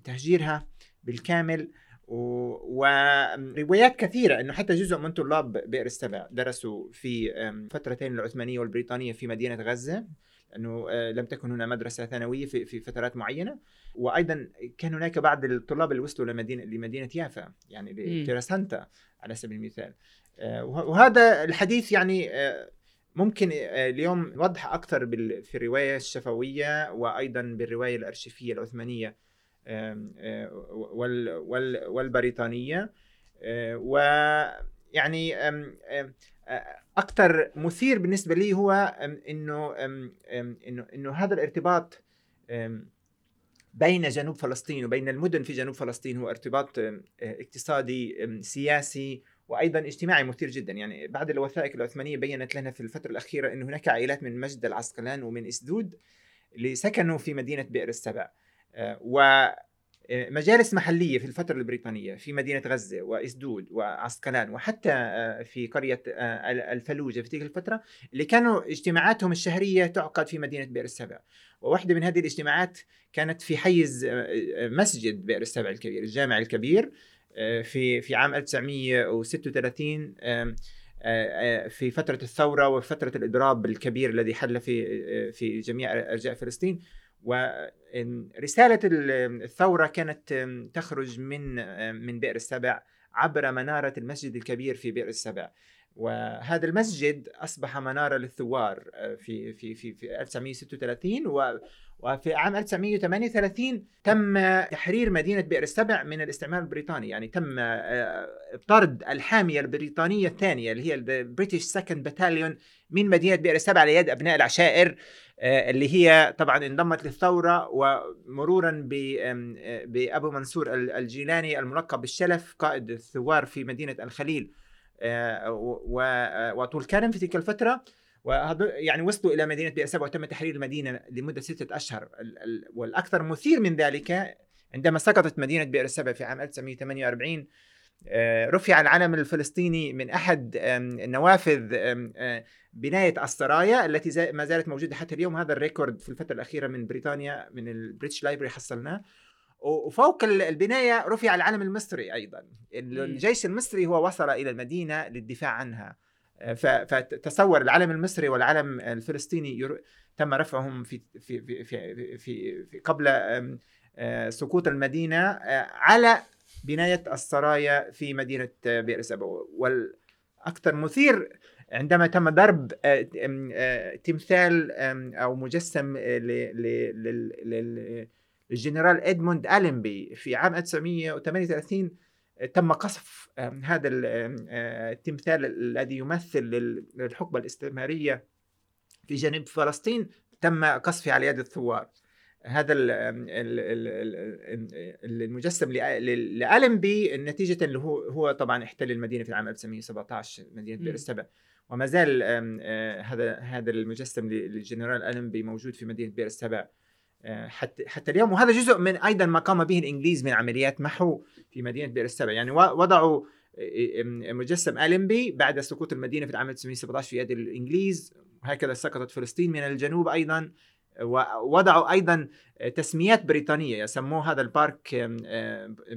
تهجيرها بالكامل وروايات كثيرة أنه حتى جزء من طلاب بئر السبع درسوا في فترتين العثمانية والبريطانية في مدينة غزة أنه آه، لم تكن هنا مدرسة ثانوية في, في فترات معينة وأيضا كان هناك بعض الطلاب اللي وصلوا لمدينة لمدينة يافا يعني لتيراسانتا على سبيل المثال آه، وهذا الحديث يعني آه، ممكن اليوم نوضح أكثر في الرواية الشفوية وأيضا بالرواية الأرشيفية العثمانية والبريطانية ويعني أكثر مثير بالنسبة لي هو إنه إنه إنه هذا الارتباط بين جنوب فلسطين وبين المدن في جنوب فلسطين هو ارتباط اقتصادي سياسي وأيضا اجتماعي مثير جدا. يعني بعد الوثائق العثمانية بينت لنا في الفترة الأخيرة انه هناك عائلات من مجد العسقلان ومن إسدود اللي سكنوا في مدينة بئر السبع آه، و مجالس محلية في الفترة البريطانية في مدينة غزة وإسدود وعسقلان وحتى آه، في قرية آه، الفلوجة في تلك الفترة اللي كانوا اجتماعاتهم الشهرية تعقد في مدينة بئر السبع وواحدة من هذه الاجتماعات كانت في حيز آه، مسجد بئر السبع الكبير الجامع الكبير. في في عام 1936 في فترة الثورة وفترة الإضراب الكبير الذي حل في في جميع أرجاء فلسطين. ورسالة الثورة كانت تخرج من من بئر السبع عبر منارة المسجد الكبير في بئر السبع. وهذا المسجد أصبح منارة للثوار آه، في في في في 1936 و وفي عام 1938 تم تحرير مدينة بئر السبع من الاستعمار البريطاني. يعني تم آه، طرد الحامية البريطانية الثانية اللي هي ال British Second Battalion من مدينة بئر السبع على يد أبناء العشائر آه، اللي هي طبعا انضمت للثورة ومرورا آه، بأبو منصور الجولاني الملقب بالشلف قائد الثوار في مدينة الخليل. آه، وطول كرم في تلك الفترة يعني وصلوا إلى مدينة بئر سبع وتم تحرير المدينة لمدة ستة أشهر. والأكثر مثير من ذلك عندما سقطت مدينة بئر السبع في عام 1948 رفع العلم الفلسطيني من أحد نوافذ بناية السرايا التي ما زالت موجودة حتى اليوم. هذا ال record في الفترة الأخيرة من بريطانيا من ال British Library حصلناه. وفوق البناية رفع العلم المصري أيضا. الجيش المصري هو وصل إلى المدينة للدفاع عنها. آه، فتصور العلم المصري والعلم الفلسطيني تم رفعهم في في في في, في, قبل آه، سقوط المدينة آه، على بناية السرايا في مدينة بئر سبع والأكثر مثير عندما تم ضرب آه، آه، تمثال أو مجسم للجنرال إدموند ألينبي في عام 1938 تم قصف هذا آه، التمثال الذي يمثل للحقبة الاستعماريه في جنوب فلسطين تم قصفه على يد الثوار. هذا المجسم لألمبي نتيجة اللي هو هو طبعا احتل المدينة في العام 1917 مدينة بئر السبع. وما زال آه، هذا هذا المجسم للجنرال ألمبي موجود في مدينة بئر السبع. حتى حتى اليوم. وهذا جزء من أيضا ما قام به الإنجليز من عمليات محو في مدينة بئر السبع. يعني وضعوا آه، مجسم ألنبي بعد سقوط المدينة في العام 1917 في يد الإنجليز. وهكذا سقطت فلسطين من الجنوب أيضا. ووضعوا أيضا تسميات بريطانية. يسموه هذا ال park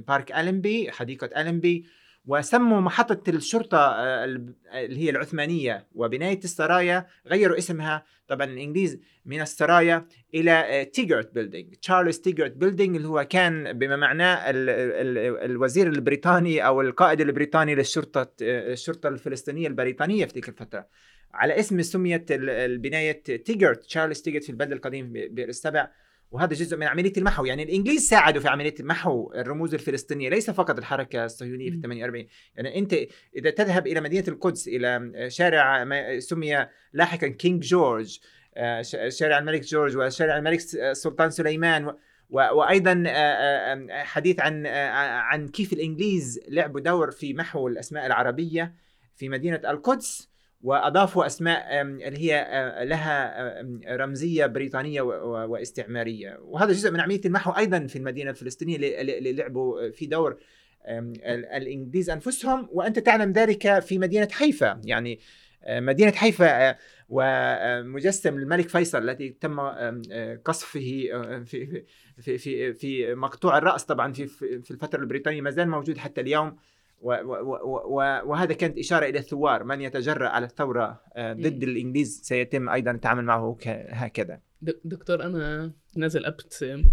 park ألنبي حديقة ألنبي وسموا محطة الشرطة آه، اللي هي العثمانية. وبناية السرايا غيروا اسمها طبعا الإنجليز من السرايا إلى تيجرت building تشارلز تيجرت building اللي هو كان بما معناه ال ال الوزير البريطاني أو القائد البريطاني للشرطة آه، الشرطة الفلسطينية البريطانية في تلك الفترة. على اسم سميت البناية تيجرت تشارلز تيجرت في البلد القديم بئر السبع وهذا جزء من عملية المحو. يعني الإنجليز ساعدوا في عملية محو الرموز الفلسطينية ليس فقط الحركة الصهيونية في 48 يعني أنت إذا تذهب إلى مدينة القدس إلى شارع ما سمي لاحقا King George آه، شارع الملك جورج وشارع الملك السلطان سليمان وأيضا آه، آه، حديث عن عن كيف الإنجليز لعبوا دور في محو الأسماء العربية في مدينة القدس. وأضافوا أسماء اللي هي لها رمزية بريطانية واستعمارية. وهذا جزء من عملية المحو أيضا في المدينة الفلسطينية اللي لعبوا في دور الإنجليز أنفسهم. وأنت تعلم ذلك في مدينة حيفا. يعني مدينة حيفا ومجسم الملك فيصل الذي تم قصفه في في في في مقطوع الرأس طبعا في في الفترة البريطانية. ما زال موجود حتى اليوم. وهذا كانت إشارة إلى الثوار من يتجرأ على الثورة ضد الإنجليز سيتم أيضا التعامل معه هكذا. دكتور أنا نازل أبت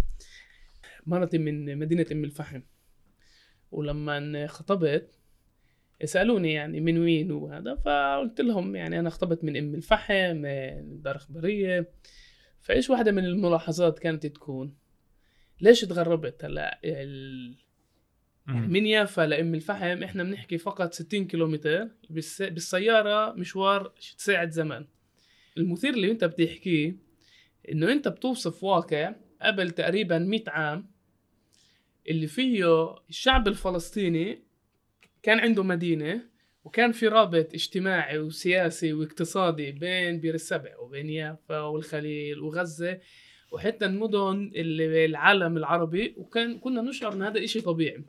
مرتي من مدينة أم الفحم ولما خطبت سألوني يعني من وين وهذا فقلت لهم يعني أنا خطبت من أم الفحم دار إخبارية. فإيش واحدة من الملاحظات كانت تكون؟ ليش تغربت؟ هلا ال... يعني من يافا لام الفحم إحنا بنحكي فقط 60 كيلومتر. بالس... بالسيارة مشوار ساعة زمان المثير اللي أنت بتحكيه إنه أنت بتوصف واقع قبل تقريبا 100 عام اللي فيه الشعب الفلسطيني كان عنده مدينة وكان في رابط اجتماعي وسياسي واقتصادي بين بير السبع وبين يافا والخليل وغزة. وحتى المدن اللي العالم العربي وكان كنا نشعر إن هذا إشي طبيعي.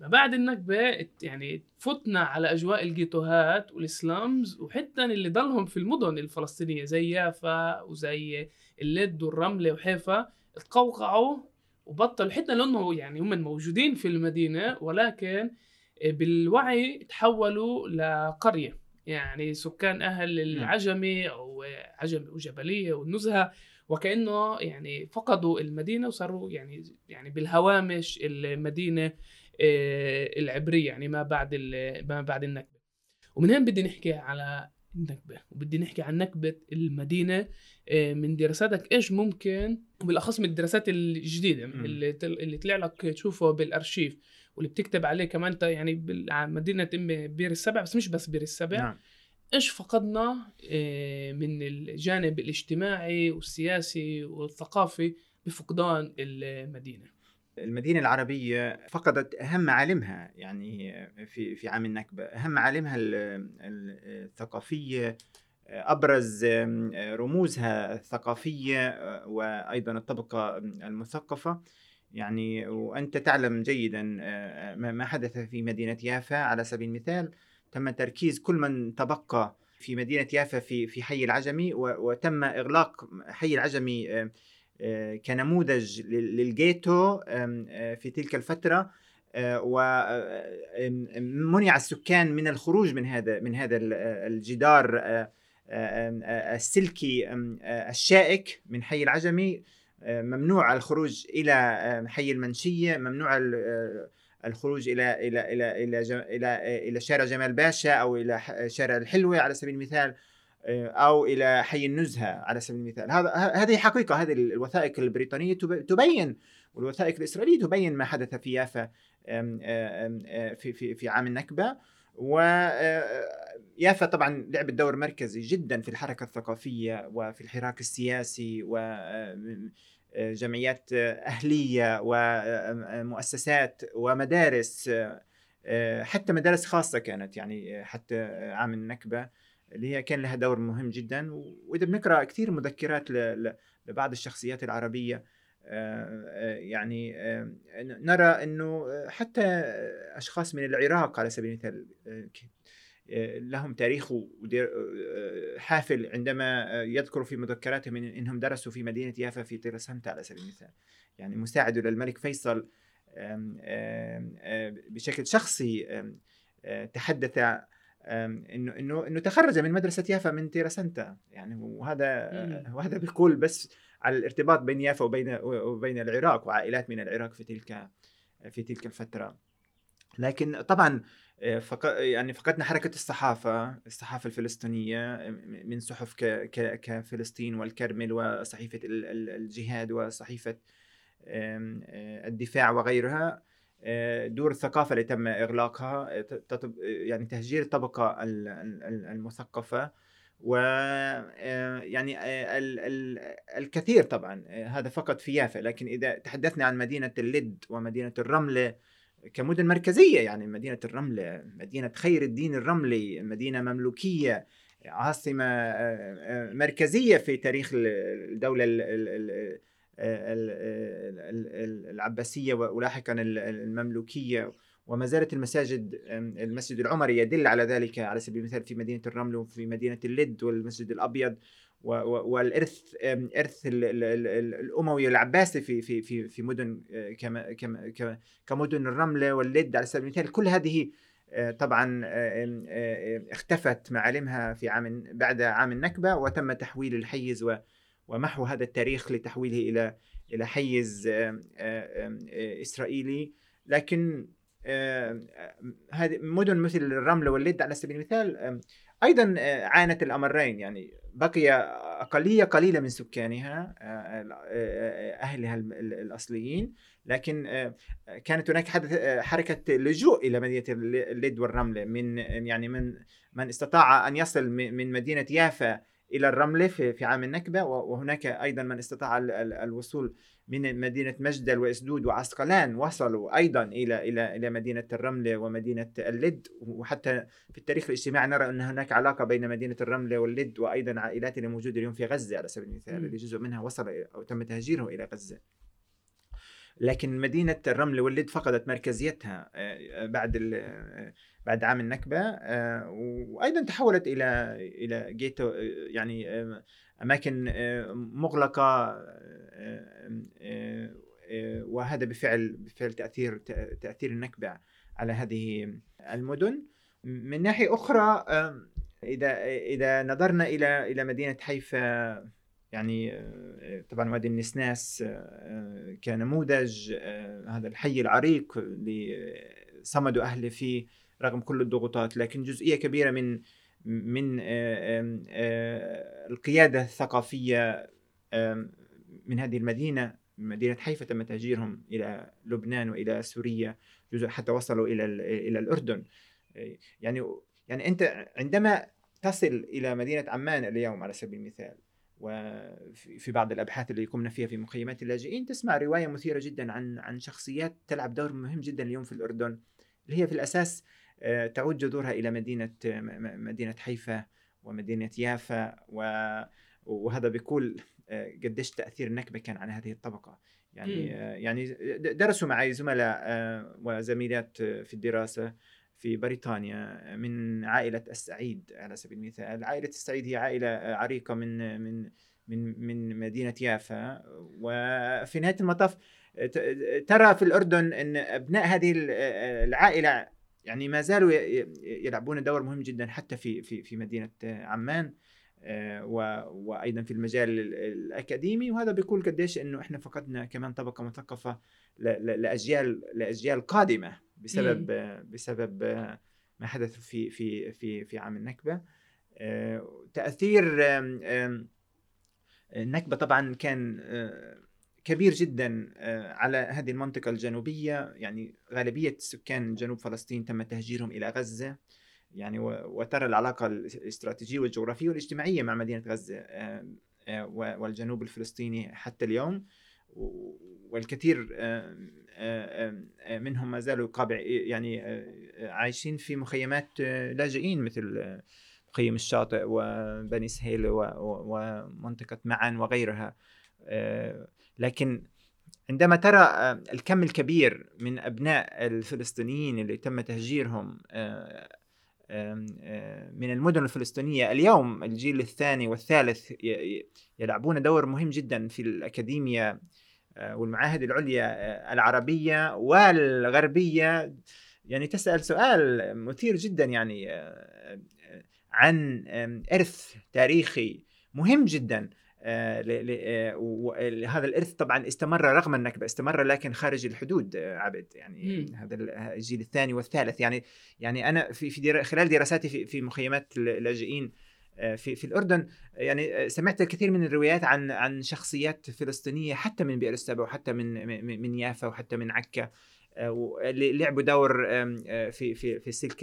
ما بعد النكبة يعني فتنا على أجواء الجيتوهات والإسلامز وحتى اللي ضلهم في المدن الفلسطينية زي يافا وزي اللد والرملة وحيفا تقوقعوا وبطلوا حتى لأنه يعني هم موجودين في المدينة ولكن بالوعي تحولوا لقرية. يعني سكان أهل نعم. العجمي أو عجمي وجبلية والنزهة وكأنه يعني فقدوا المدينة وصاروا يعني يعني بالهوامش المدينة آه، العبرية يعني ما بعد ما بعد النكبة. ومن هنا بدي نحكي على النكبة وبدي نحكي عن نكبة المدينة آه، من دراساتك إيش ممكن وبالأخص من الدراسات الجديدة اللي اللي طلع لك تشوفه بالأرشيف واللي بتكتب عليه كمان يعني مدينة بير السبع بس مش بس بير السبع. نعم. إيش فقدنا آه، من الجانب الاجتماعي والسياسي والثقافي بفقدان المدينة. المدينة العربية فقدت أهم معالمها يعني في في عام النكبة، أهم معالمها الثقافية أبرز رموزها الثقافية آه، وأيضا الطبقة المثقفة. يعني وأنت تعلم جيدا آه، ما حدث في مدينة يافا على سبيل المثال. تم تركيز كل من تبقى في مدينة يافا في في حي العجمي وتم إغلاق حي العجمي آه، كنموذج للجيتو في تلك الفترة ومنع السكان من الخروج من هذا من هذا الجدار السلكي الشائك من حي العجمي ممنوع الخروج إلى حي المنشية ممنوع الخروج إلى إلى إلى إلى إلى إلى شارع جمال باشا أو إلى شارع الحلوة على سبيل المثال أو إلى حي النزهة على سبيل المثال. هذا هذه حقيقة هذه الوثائق البريطانية تبين والوثائق الإسرائيلية تبين ما حدث في يافا في في في عام النكبة. ويافا آه، طبعا لعبت دور مركزي جدا في الحركة الثقافية وفي الحراك السياسي وجمعيات آه، أهلية ومؤسسات ومدارس حتى مدارس خاصة كانت يعني حتى عام النكبة اللي هي كان لها دور مهم جدا. وإذا بنقرأ كثير مذكرات لبعض الشخصيات العربية يعني نرى إنه حتى أشخاص من العراق على سبيل المثال لهم تاريخ حافل عندما يذكروا في مذكراتهم إنهم درسوا في مدينة يافا في تيرا سانتا على سبيل المثال. يعني مساعد للملك فيصل بشكل شخصي تحدث إنه إنه إنه تخرج من مدرسة يافا من تيرا سانتا يعني وهذا وهذا بيقول بس على الارتباط بين يافا وبين وبين العراق وعائلات من العراق في تلك في تلك الفترة. لكن طبعا آه، فق... يعني فقدنا حركة الصحافة الصحافة الفلسطينية من صحف ك... ك... كفلسطين والكرمل وصحيفة الجهاد وصحيفة آه، الدفاع وغيرها آه، دور الثقافة اللي تم إغلاقها يعني تهجير الطبقة المثقفة و آه، يعني آه، الكثير طبعا آه، هذا فقط في يافا لكن إذا تحدثنا عن مدينة اللد ومدينة الرملة كمدن مركزية يعني مدينة الرمله مدينة خير الدين الرملي مدينة مملوكية عاصمة مركزية في تاريخ الدولة العباسية ولاحقا المملوكية وما زالت المساجد المسجد العمري يدل على ذلك على سبيل المثال في مدينة الرمل وفي مدينة اللد والمسجد الأبيض والإرث إرث الأموي العباسي في في في في مدن آه، كمدن الرمله واللد على سبيل المثال. كل هذه آه، طبعا آه، اختفت معالمها في عام بعد عام النكبة وتم تحويل الحيز ومحو هذا التاريخ لتحويله إلى إلى حيز إسرائيلي. لكن هذه مدن مثل الرمله واللد على سبيل المثال أيضا عانت الأمرين يعني بقي اقليه قليله من سكانها أهلها الأصليين. لكن كانت هناك حركة لجوء إلى مدينة اللد والرملة من يعني من من استطاع أن يصل من مدينة يافا إلى الرملة في في عام النكبة وهناك أيضا من استطاع الوصول من مدينة مجدل وإسدود وعسقلان وصلوا أيضا إلى إلى إلى مدينة الرملة ومدينة اللد وحتى في التاريخ الاجتماعي نرى أن هناك علاقة بين مدينة الرملة واللد وأيضا عائلات الموجوده اليوم في غزة على سبيل المثال اللي جزء منها وصل أو تم تهجيره إلى غزة. لكن مدينة الرمل واللد فقدت مركزيتها آه، بعد بعد عام النكبة آه، وأيضا تحولت إلى إلى جيتو يعني أماكن مغلقة وهذا بفعل بفعل تأثير تأثير النكبة على هذه المدن. من ناحية أخرى إذا إذا نظرنا إلى إلى مدينة حيفا يعني طبعا وادي النسناس كنموذج هذا الحي العريق اللي صمدوا أهله فيه. رغم كل الضغوطات لكن جزئية كبيرة من من القيادة الثقافية من هذه المدينة مدينة حيفا تم تهجيرهم إلى لبنان وإلى سوريا جزء حتى وصلوا إلى إلى الأردن. يعني يعني أنت عندما تصل إلى مدينة عمان اليوم على سبيل المثال وفي بعض الأبحاث اللي قمنا فيها في مخيمات اللاجئين تسمع رواية مثيرة جدا عن عن شخصيات تلعب دور مهم جدا اليوم في الأردن اللي هي في الأساس آه، تعود جذورها إلى مدينة مدينة حيفا ومدينة يافا وهذا بيقول آه، قديش تأثير النكبة كان على هذه الطبقة. يعني آه، يعني درسوا معي زملاء وزميلات في الدراسة في بريطانيا من عائلة السعيد على سبيل المثال. عائلة السعيد هي عائلة عريقة من من من من مدينة يافا. وفي نهاية المطاف ترى في الأردن أن أبناء هذه العائلة يعني ما زالوا يلعبون دور مهم جدا حتى في في في مدينة عمان وأيضا في المجال الأكاديمي. وهذا بيقول قديش إنه إحنا فقدنا كمان طبقة مثقفة لأجيال لأجيال قادمة بسبب بسبب ما حدث في في في في عام النكبة. آه، تأثير النكبة طبعا كان آه، كبير جدا آه، على هذه المنطقة الجنوبية. يعني غالبية سكان جنوب فلسطين تم تهجيرهم إلى غزة. يعني وترى العلاقة الاستراتيجية والجغرافية والاجتماعية مع مدينة غزة والجنوب الفلسطيني حتى اليوم. والكثير منهم ما زالوا قابع يعني عايشين في مخيمات لاجئين مثل مخيم الشاطئ وبني سهيل ومنطقة معن وغيرها. لكن عندما ترى الكم الكبير من أبناء الفلسطينيين اللي تم تهجيرهم من المدن الفلسطينية اليوم الجيل الثاني والثالث يلعبون دور مهم جدا في الأكاديمية آه، والمعاهد العليا آه، العربية والغربية. يعني تسأل سؤال مثير جدا يعني آه، عن إرث تاريخي مهم جدا. هذا الإرث طبعا استمر رغم النكبة استمر لكن خارج الحدود عبد. يعني م. هذا الجيل الثاني والثالث. يعني يعني أنا في في خلال دراساتي في في مخيمات اللاجئين آه، في في الأردن يعني آه، سمعت الكثير من الروايات عن عن شخصيات فلسطينية حتى من بئر السبع وحتى من من يافا وحتى من عكا. آه، لعبوا دور في في في السلك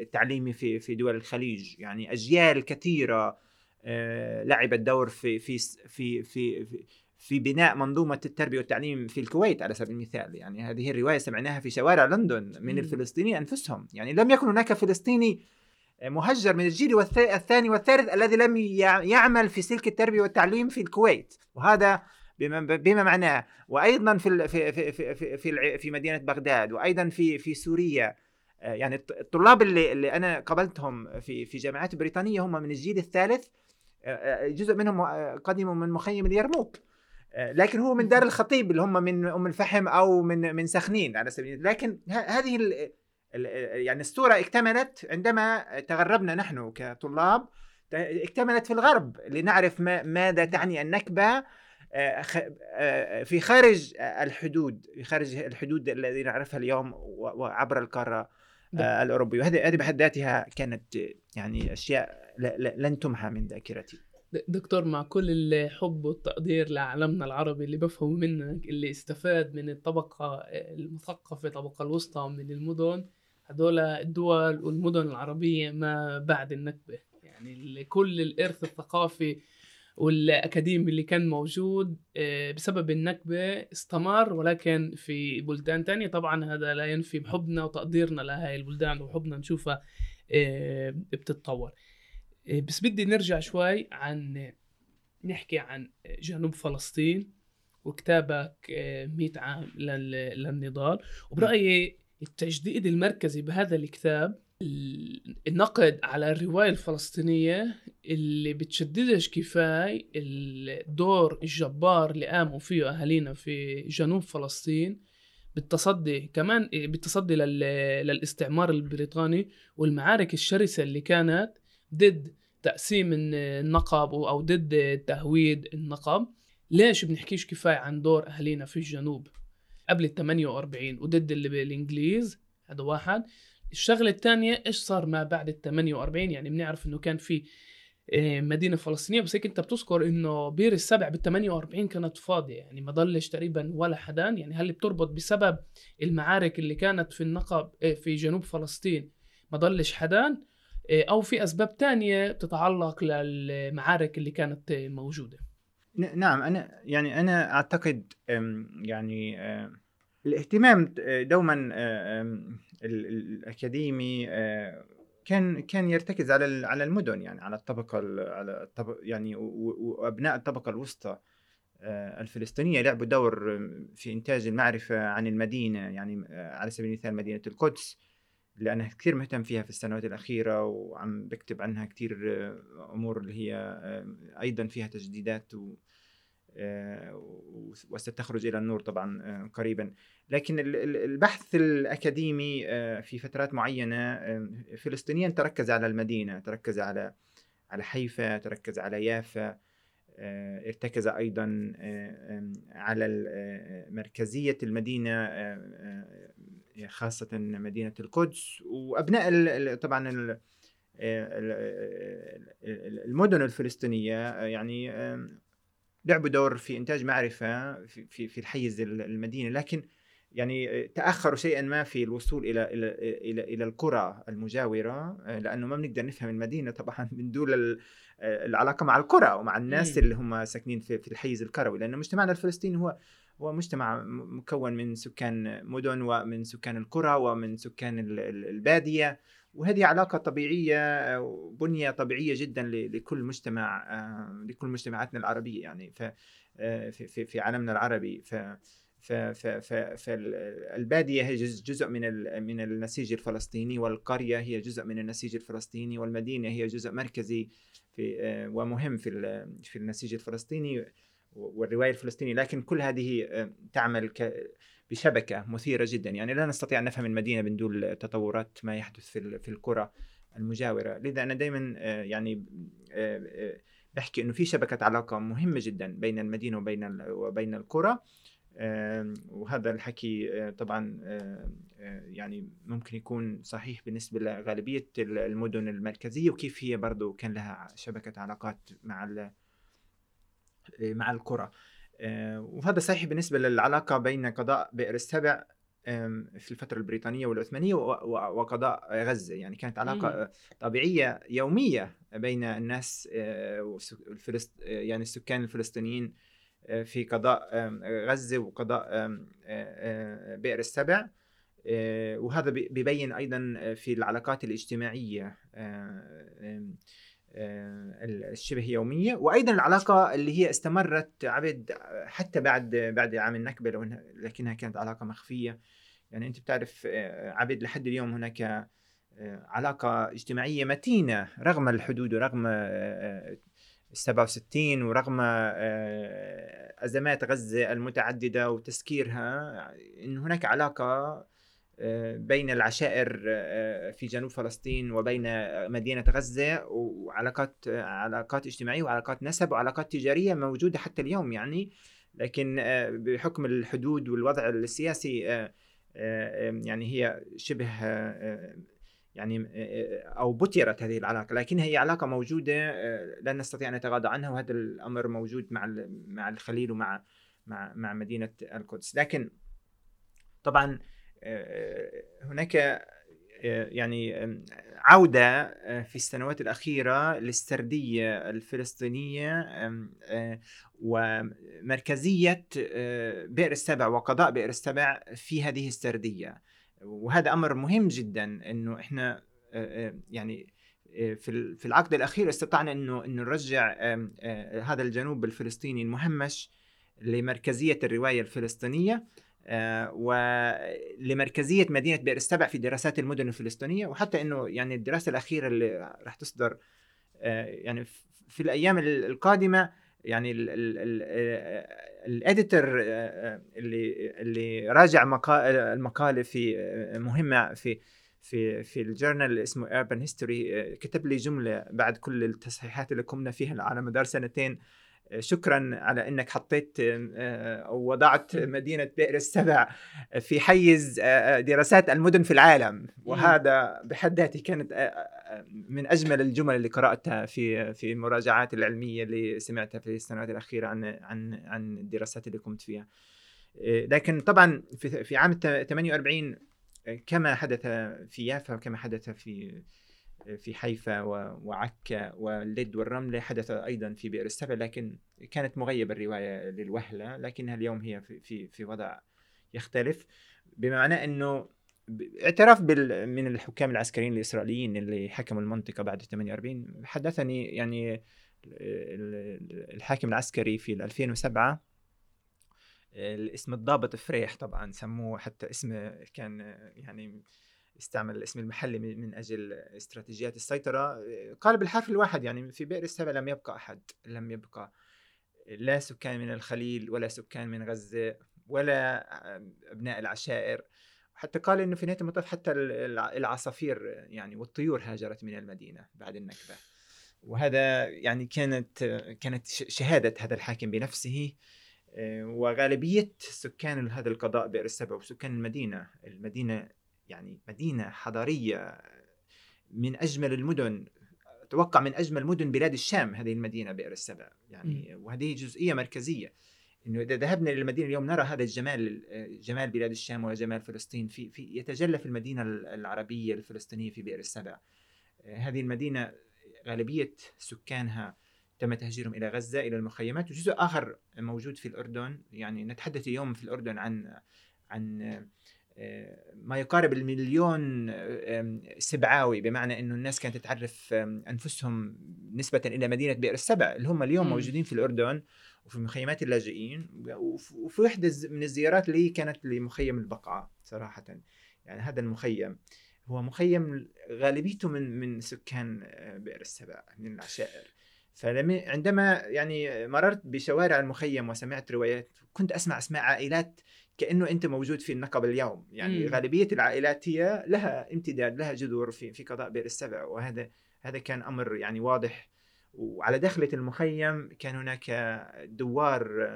التعليمي في في دول الخليج. يعني أجيال كثيرة لعبت دور في في في في في بناء منظومة التربية والتعليم في الكويت على سبيل المثال. يعني هذه الرواية سمعناها في شوارع لندن من الفلسطينيين أنفسهم. يعني لم يكن هناك فلسطيني مهجر من الجيل الثاني والثالث الذي لم يعمل في سلك التربية والتعليم في الكويت. وهذا بما بما معناه. وأيضا في في في في في, في مدينة بغداد. وأيضا في في سوريا. آه، يعني الطلاب اللي اللي أنا قابلتهم في في جامعات بريطانية هم من الجيل الثالث. آه، آه، جزء منهم قدموا من مخيم اليرموك لكن هو من دار الخطيب اللي هم من أم الفحم أو من من سخنين على سبيل لكن هذه يعني الصورة اكتملت عندما تغربنا نحن كطلاب اكتملت في الغرب لنعرف ما ماذا تعني النكبة في خارج الحدود في خارج الحدود الذي نعرفها اليوم وعبر القارة آه، الاوروبي وهذه هذه بحد ذاتها كانت يعني أشياء لن تمحى من ذاكرتي. دكتور مع كل الحب والتقدير لعالمنا العربي اللي بفهمه منك اللي استفاد من الطبقة المثقفة الطبقة الوسطى من المدن هدول الدول والمدن العربية ما بعد النكبة. يعني كل الإرث الثقافي والأكاديمي اللي كان موجود آه، بسبب النكبة استمر ولكن في بلدان تانية طبعا هذا لا ينفي بحبنا وتقديرنا لهاي البلدان وحبنا نشوفها آه، بتتطور. بس بدي نرجع شوي عن نحكي عن جنوب فلسطين وكتابك 100 عام للنضال. وبرأيي التجديد المركزي بهذا الكتاب النقد على الرواية الفلسطينية اللي بتشددش كفاية الدور الجبار اللي قاموا فيه أهالينا في جنوب فلسطين بالتصدي كمان بالتصدي للاستعمار البريطاني والمعارك الشرسة اللي كانت ضد تقسيم النقب أو ضد تهويد النقب. ليش بنحكيش كفاية عن دور أهالينا في الجنوب قبل ال 48 وضد اللي بالإنجليز هذا واحد. الشغلة الثانية إيش صار ما بعد ال 48 يعني بنعرف إنه كان في آه، مدينة فلسطينية بس هيك أنت بتذكر إنه بير السبع بال 48 كانت فاضية. يعني ما ضلش تقريبا ولا حدان. يعني هل بتربط بسبب المعارك اللي كانت في النقب آه، في جنوب فلسطين ما ضلش حدان؟ آه، أو في أسباب تانية تتعلق للمعارك اللي كانت موجودة. نعم أنا يعني أنا أعتقد يعني الاهتمام دوما الأكاديمي آه، كان كان يرتكز على على المدن يعني على الطبقة على الطبق يعني وأبناء الطبقة الوسطى آه، الفلسطينية لعبوا دور في إنتاج المعرفة عن المدينة يعني آه، على سبيل المثال مدينة القدس. اللي أنا كثير مهتم فيها في السنوات الأخيرة وعم بكتب عنها كثير أمور اللي هي أيضا فيها تجديدات و وستخرج إلى النور طبعا قريبا. لكن البحث الأكاديمي آه، في فترات معينة آه، فلسطينيا تركز على المدينة تركز على على حيفا تركز على يافا آه، ارتكز أيضا على مركزية المدينة خاصة مدينة القدس وأبناء طبعا المدن الفلسطينية يعني لعبوا دور في إنتاج معرفة في في الحيز المدينة. لكن يعني تأخروا شيئا ما في الوصول إلى إلى إلى, إلى القرى المجاورة لأنه ما بنقدر نفهم المدينة طبعا *laughs* من دون العلاقة مع القرى ومع الناس اللي هم ساكنين في, في الحيز الكروي. لأن مجتمعنا الفلسطيني هو هو مجتمع مكون من سكان مدن ومن سكان القرى ومن سكان البادية. وهذه علاقة طبيعية بنيه طبيعية جدا لكل مجتمع لكل مجتمعاتنا العربية يعني. في في في عالمنا العربي. ف فالبادية هي جزء من من النسيج الفلسطيني والقرية هي جزء من النسيج الفلسطيني والمدينة هي جزء مركزي في آه، ومهم في في النسيج الفلسطيني. والرواية الفلسطينية لكن كل هذه آه، تعمل بشبكة مثيرة جدا. يعني لا نستطيع أن نفهم المدينة من دون تطورات ما يحدث في في القرى المجاورة. لذا أنا دائما آه، يعني بحكي إنه في شبكة علاقة مهمة جدا بين المدينة وبين وبين القرى. وهذا الحكي آه، طبعا آه، آه، يعني ممكن يكون صحيح بالنسبة لغالبية المدن المركزية وكيف هي برضو كان لها شبكة علاقات مع مع القرى وهذا صحيح بالنسبة للعلاقة بين قضاء بئر السبع في الفترة البريطانية والعثمانية وقضاء غزة. يعني كانت علاقة طبيعية يومية بين الناس يعني السكان الفلسطينيين في قضاء غزة وقضاء بئر السبع. وهذا بيبين أيضا في العلاقات الاجتماعية. الشبه يومية. وأيضا العلاقة اللي هي استمرت عبد حتى بعد بعد عام النكبة لكنها كانت علاقة مخفية. يعني أنت بتعرف عبد لحد اليوم هناك علاقة اجتماعية متينة رغم الحدود ورغم 67 ورغم آه، أزمات غزة المتعددة وتسكيرها إن هناك علاقة آه، بين العشائر آه، في جنوب فلسطين وبين مدينة غزة وعلاقات علاقات اجتماعية وعلاقات نسب وعلاقات تجارية موجودة حتى اليوم يعني. لكن بحكم الحدود والوضع السياسي يعني هي شبه يعني أو بترت هذه العلاقة. لكنها هي علاقة موجودة لا نستطيع أن نتغاضى عنها وهذا الأمر موجود مع مع الخليل ومع مع مع مدينة القدس. لكن طبعا هناك يعني عودة في السنوات الأخيرة للسردية الفلسطينية ومركزية بئر السبع وقضاء بئر السبع في هذه السردية. وهذا أمر مهم جدا إنه إحنا يعني في في العقد الأخير استطعنا إنه إنه نرجع هذا الجنوب الفلسطيني المهمش لمركزية الرواية الفلسطينية. ولمركزيه مدينة بئر السبع في دراسات المدن الفلسطينية وحتى إنه يعني الدراسة الأخيرة اللي راح تصدر يعني في الأيام القادمة يعني الاديتور اللي اللي راجع المقالة في مهمة في في في الجورنال اسمه Urban History كتب لي جملة بعد كل التصحيحات اللي قمنا فيها على مدار سنتين. شكرا على إنك حطيت آه، أو وضعت مدينة بئر السبع في حيز آه، آه، دراسات المدن في العالم. وهذا بحد ذاته كانت من أجمل الجمل اللي قرأتها في في المراجعات العلمية اللي سمعتها في السنوات الأخيرة عن عن عن الدراسات اللي قمت فيها. لكن طبعا في في عام 48 كما حدث في يافا وكما حدث في في حيفا وعكا واللد والرملة حدث أيضا في بئر السبع لكن كانت مغيبة الرواية للوهلة لكنها اليوم هي في, في, في وضع يختلف. بمعنى أنه اعتراف بال من الحكام العسكريين الإسرائيليين اللي حكموا المنطقة بعد 48 حدثني يعني الحاكم العسكري في 2007 الاسم الضابط فريح طبعا سموه حتى اسم كان يعني استعمل الاسم المحلي من أجل استراتيجيات السيطرة. قال بالحرف الواحد يعني في بئر السبع لم يبقى أحد لم يبقى. لا سكان من الخليل ولا سكان من غزة ولا أبناء العشائر. حتى قال إنه في نهاية المطاف حتى العصافير يعني والطيور هاجرت من المدينة بعد النكبة. وهذا يعني كانت كانت شهادة هذا الحاكم بنفسه وغالبية سكان هذا القضاء بئر السبع وسكان المدينة المدينة يعني مدينة حضارية من أجمل المدن أتوقع من أجمل مدن بلاد الشام هذه المدينة بئر السبع يعني وهذه جزئية مركزية. إنه إذا ذهبنا للمدينه اليوم نرى هذا الجمال جمال بلاد الشام وجمال فلسطين في في يتجلى في المدينة العربية الفلسطينية في بئر السبع هذه المدينة غالبية سكانها تم تهجيرهم إلى غزة إلى المخيمات وجزء آخر موجود في الأردن. يعني نتحدث اليوم في الأردن عن عن ما يقارب المليون سبعاوي بمعنى إنه الناس كانت تعرف أنفسهم نسبة إلى مدينة بئر السبع اللي هم اليوم م. موجودين في الأردن وفي مخيمات اللاجئين وفي وحدة من الزيارات اللي كانت لمخيم البقعة صراحة يعني هذا المخيم هو مخيم غالبيته من من سكان آه، بئر السبع من العشائر فعندما يعني مررت بشوارع المخيم وسمعت روايات كنت أسمع أسماء عائلات كأنه أنت موجود في النقب اليوم. يعني مم. غالبية العائلات هي لها امتداد لها جذور في في قضاء بئر السبع وهذا هذا كان أمر يعني واضح. وعلى دخلة المخيم كان هناك دوار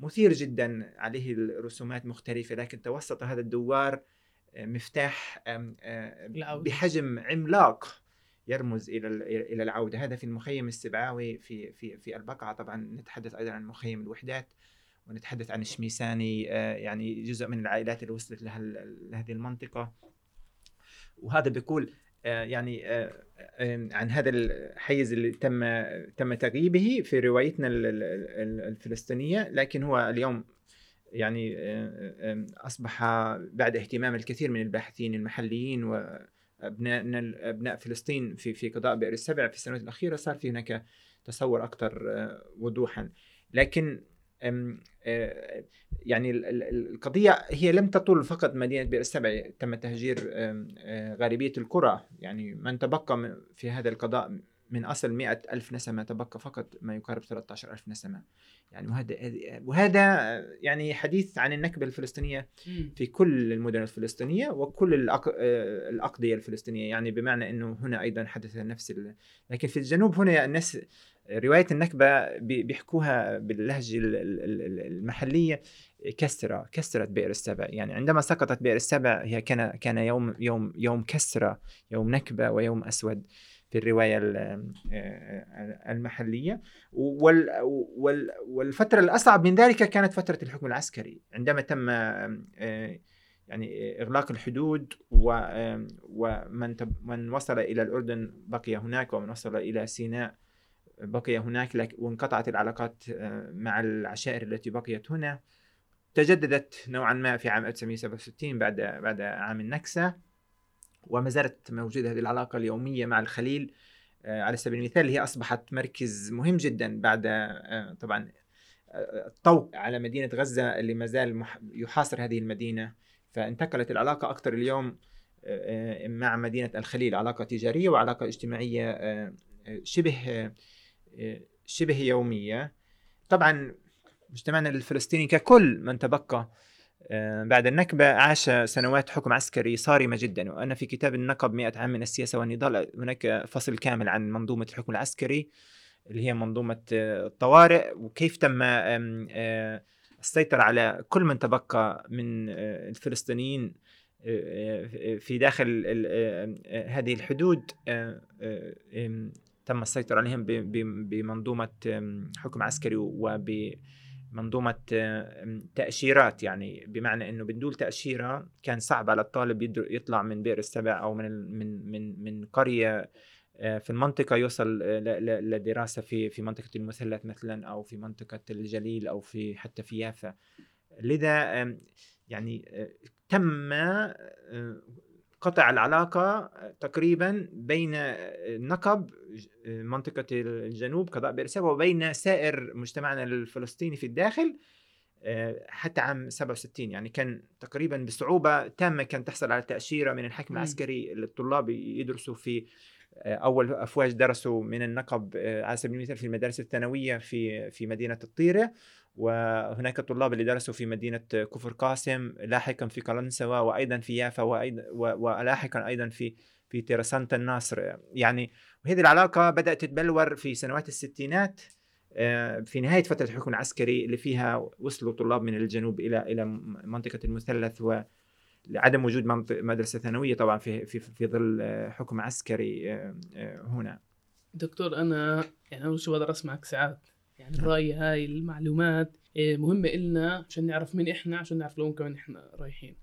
مثير جدا عليه الرسومات مختلفة لكن توسط هذا الدوار مفتاح بحجم عملاق يرمز إلى إلى العودة. هذا في المخيم السبعاوي في في في البقعة. طبعا نتحدث أيضا عن مخيم الوحدات. ونتحدث عن الشميساني آه، يعني جزء من العائلات اللي وصلت لهذه المنطقة. وهذا بيقول آه، يعني آه، عن هذا الحيز اللي تم تم تغييبه في روايتنا الفلسطينية. لكن هو اليوم يعني أصبح بعد اهتمام الكثير من الباحثين المحليين ابنائنا أبناء فلسطين في في قضاء بئر السبع في السنوات الأخيرة صار في هناك تصور أكثر وضوحا. لكن يعني القضية هي لم تطول فقط مدينة بئر السبع تم تهجير آه، غالبية القرى. يعني من تبقى في هذا القضاء من أصل مئة ألف نسمة تبقى فقط ما يقارب 13 ألف نسمة. يعني وهذا وهذا يعني حديث عن النكبة الفلسطينية في كل المدن الفلسطينية وكل آه، الأقضية الفلسطينية. يعني بمعنى أنه هنا أيضا حدث نفس لكن في الجنوب هنا الناس رواية النكبة بيحكوها باللهجة المحلية كسرة كسرت بئر السبع يعني عندما سقطت بئر السبع هي كان كان يوم يوم يوم كسرة يوم نكبة ويوم أسود في الرواية المحلية. والفترة الأصعب من ذلك كانت فترة الحكم العسكري. عندما تم يعني إغلاق الحدود ومن من وصل إلى الأردن بقي هناك ومن وصل إلى سيناء بقي هناك لك وانقطعت العلاقات آه، مع العشائر التي بقيت هنا. تجددت نوعا ما في عام 1967 بعد بعد عام النكسة وما زالت موجودة هذه العلاقة اليومية مع الخليل آه، على سبيل المثال. هي أصبحت مركز مهم جدا بعد آه، طبعا الطوق على مدينة غزة اللي ما زال يحاصر هذه المدينة. فانتقلت العلاقة أكثر اليوم مع مدينة الخليل. علاقة تجارية وعلاقة اجتماعية شبه شبه يومية. طبعا مجتمعنا الفلسطيني ككل من تبقى آه، بعد النكبة عاش سنوات حكم عسكري صارمة جدا وأنا في كتاب النقب مئة عام من السياسة والنضال هناك فصل كامل عن منظومة الحكم العسكري اللي هي منظومة آه، الطوارئ وكيف تم آه، السيطرة على كل من تبقى من الفلسطينيين في داخل هذه الحدود تم السيطرة عليهم بمنظومة حكم عسكري وبمنظومة تأشيرات يعني. بمعنى إنه بدون تأشيرة كان صعب على الطالب يطلع من بئر السبع أو من من من من قرية آه، في المنطقة يوصل لدراسة في في منطقة المثلث مثلا أو في منطقة الجليل أو في حتى في يافا. لذا يعني آه، تم آه، قطع العلاقة تقريبا بين النقب منطقة الجنوب قضاء بئر وبين سائر مجتمعنا الفلسطيني في الداخل حتى عام 67 يعني كان تقريبا بصعوبة تامة كان تحصل على تأشيرة من الحكم العسكري للطلاب يدرسوا في أول أفواج درسوا من النقب على سبيل المثال في المدارس الثانوية في في مدينة الطيرة. وهناك طلاب اللي درسوا في مدينة كفر قاسم لاحقا في قلنسوة وأيضا في يافا وأيضا ولاحقا أيضا في في تيرسانتا الناصر. يعني وهذه العلاقة بدأت تتبلور في سنوات الستينات آه، في نهاية فترة الحكم العسكري اللي فيها وصلوا طلاب من الجنوب إلى إلى منطقة المثلث و لعدم وجود مدرسة ثانوية طبعا في في في ظل حكم عسكري آه، آه، هنا. دكتور أنا يعني أول شيء بقدر أسمعك ساعات. يعني برأيي هاي المعلومات آه، مهمة إلنا عشان نعرف مين إحنا عشان نعرف لوين كمان إحنا رايحين.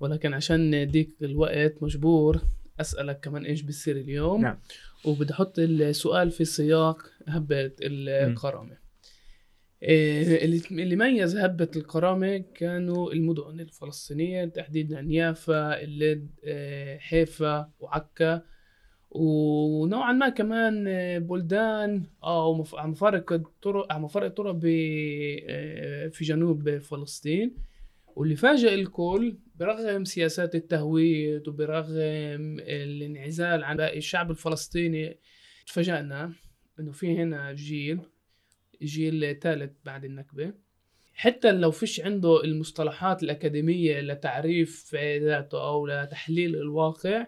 ولكن عشان نديك الوقت مجبور أسألك كمان إيش بيصير اليوم. نعم. وبدي أحط السؤال في سياق هبة الكرامة. آه، اللي ميز هبة الكرامة كانوا المدن الفلسطينية تحديدا يافا اللد آه، حيفا وعكا. ونوعا ما كمان آه، بلدان أو على مفارق الطرق على مفارق الطرق آه، في جنوب فلسطين. واللي فاجئ الكل برغم سياسات التهويد وبرغم الانعزال عن باقي الشعب الفلسطيني تفاجأنا إنه في هنا جيل جيل ثالث بعد النكبة. حتى لو فيش عنده المصطلحات الأكاديمية لتعريف ذاته أو لتحليل الواقع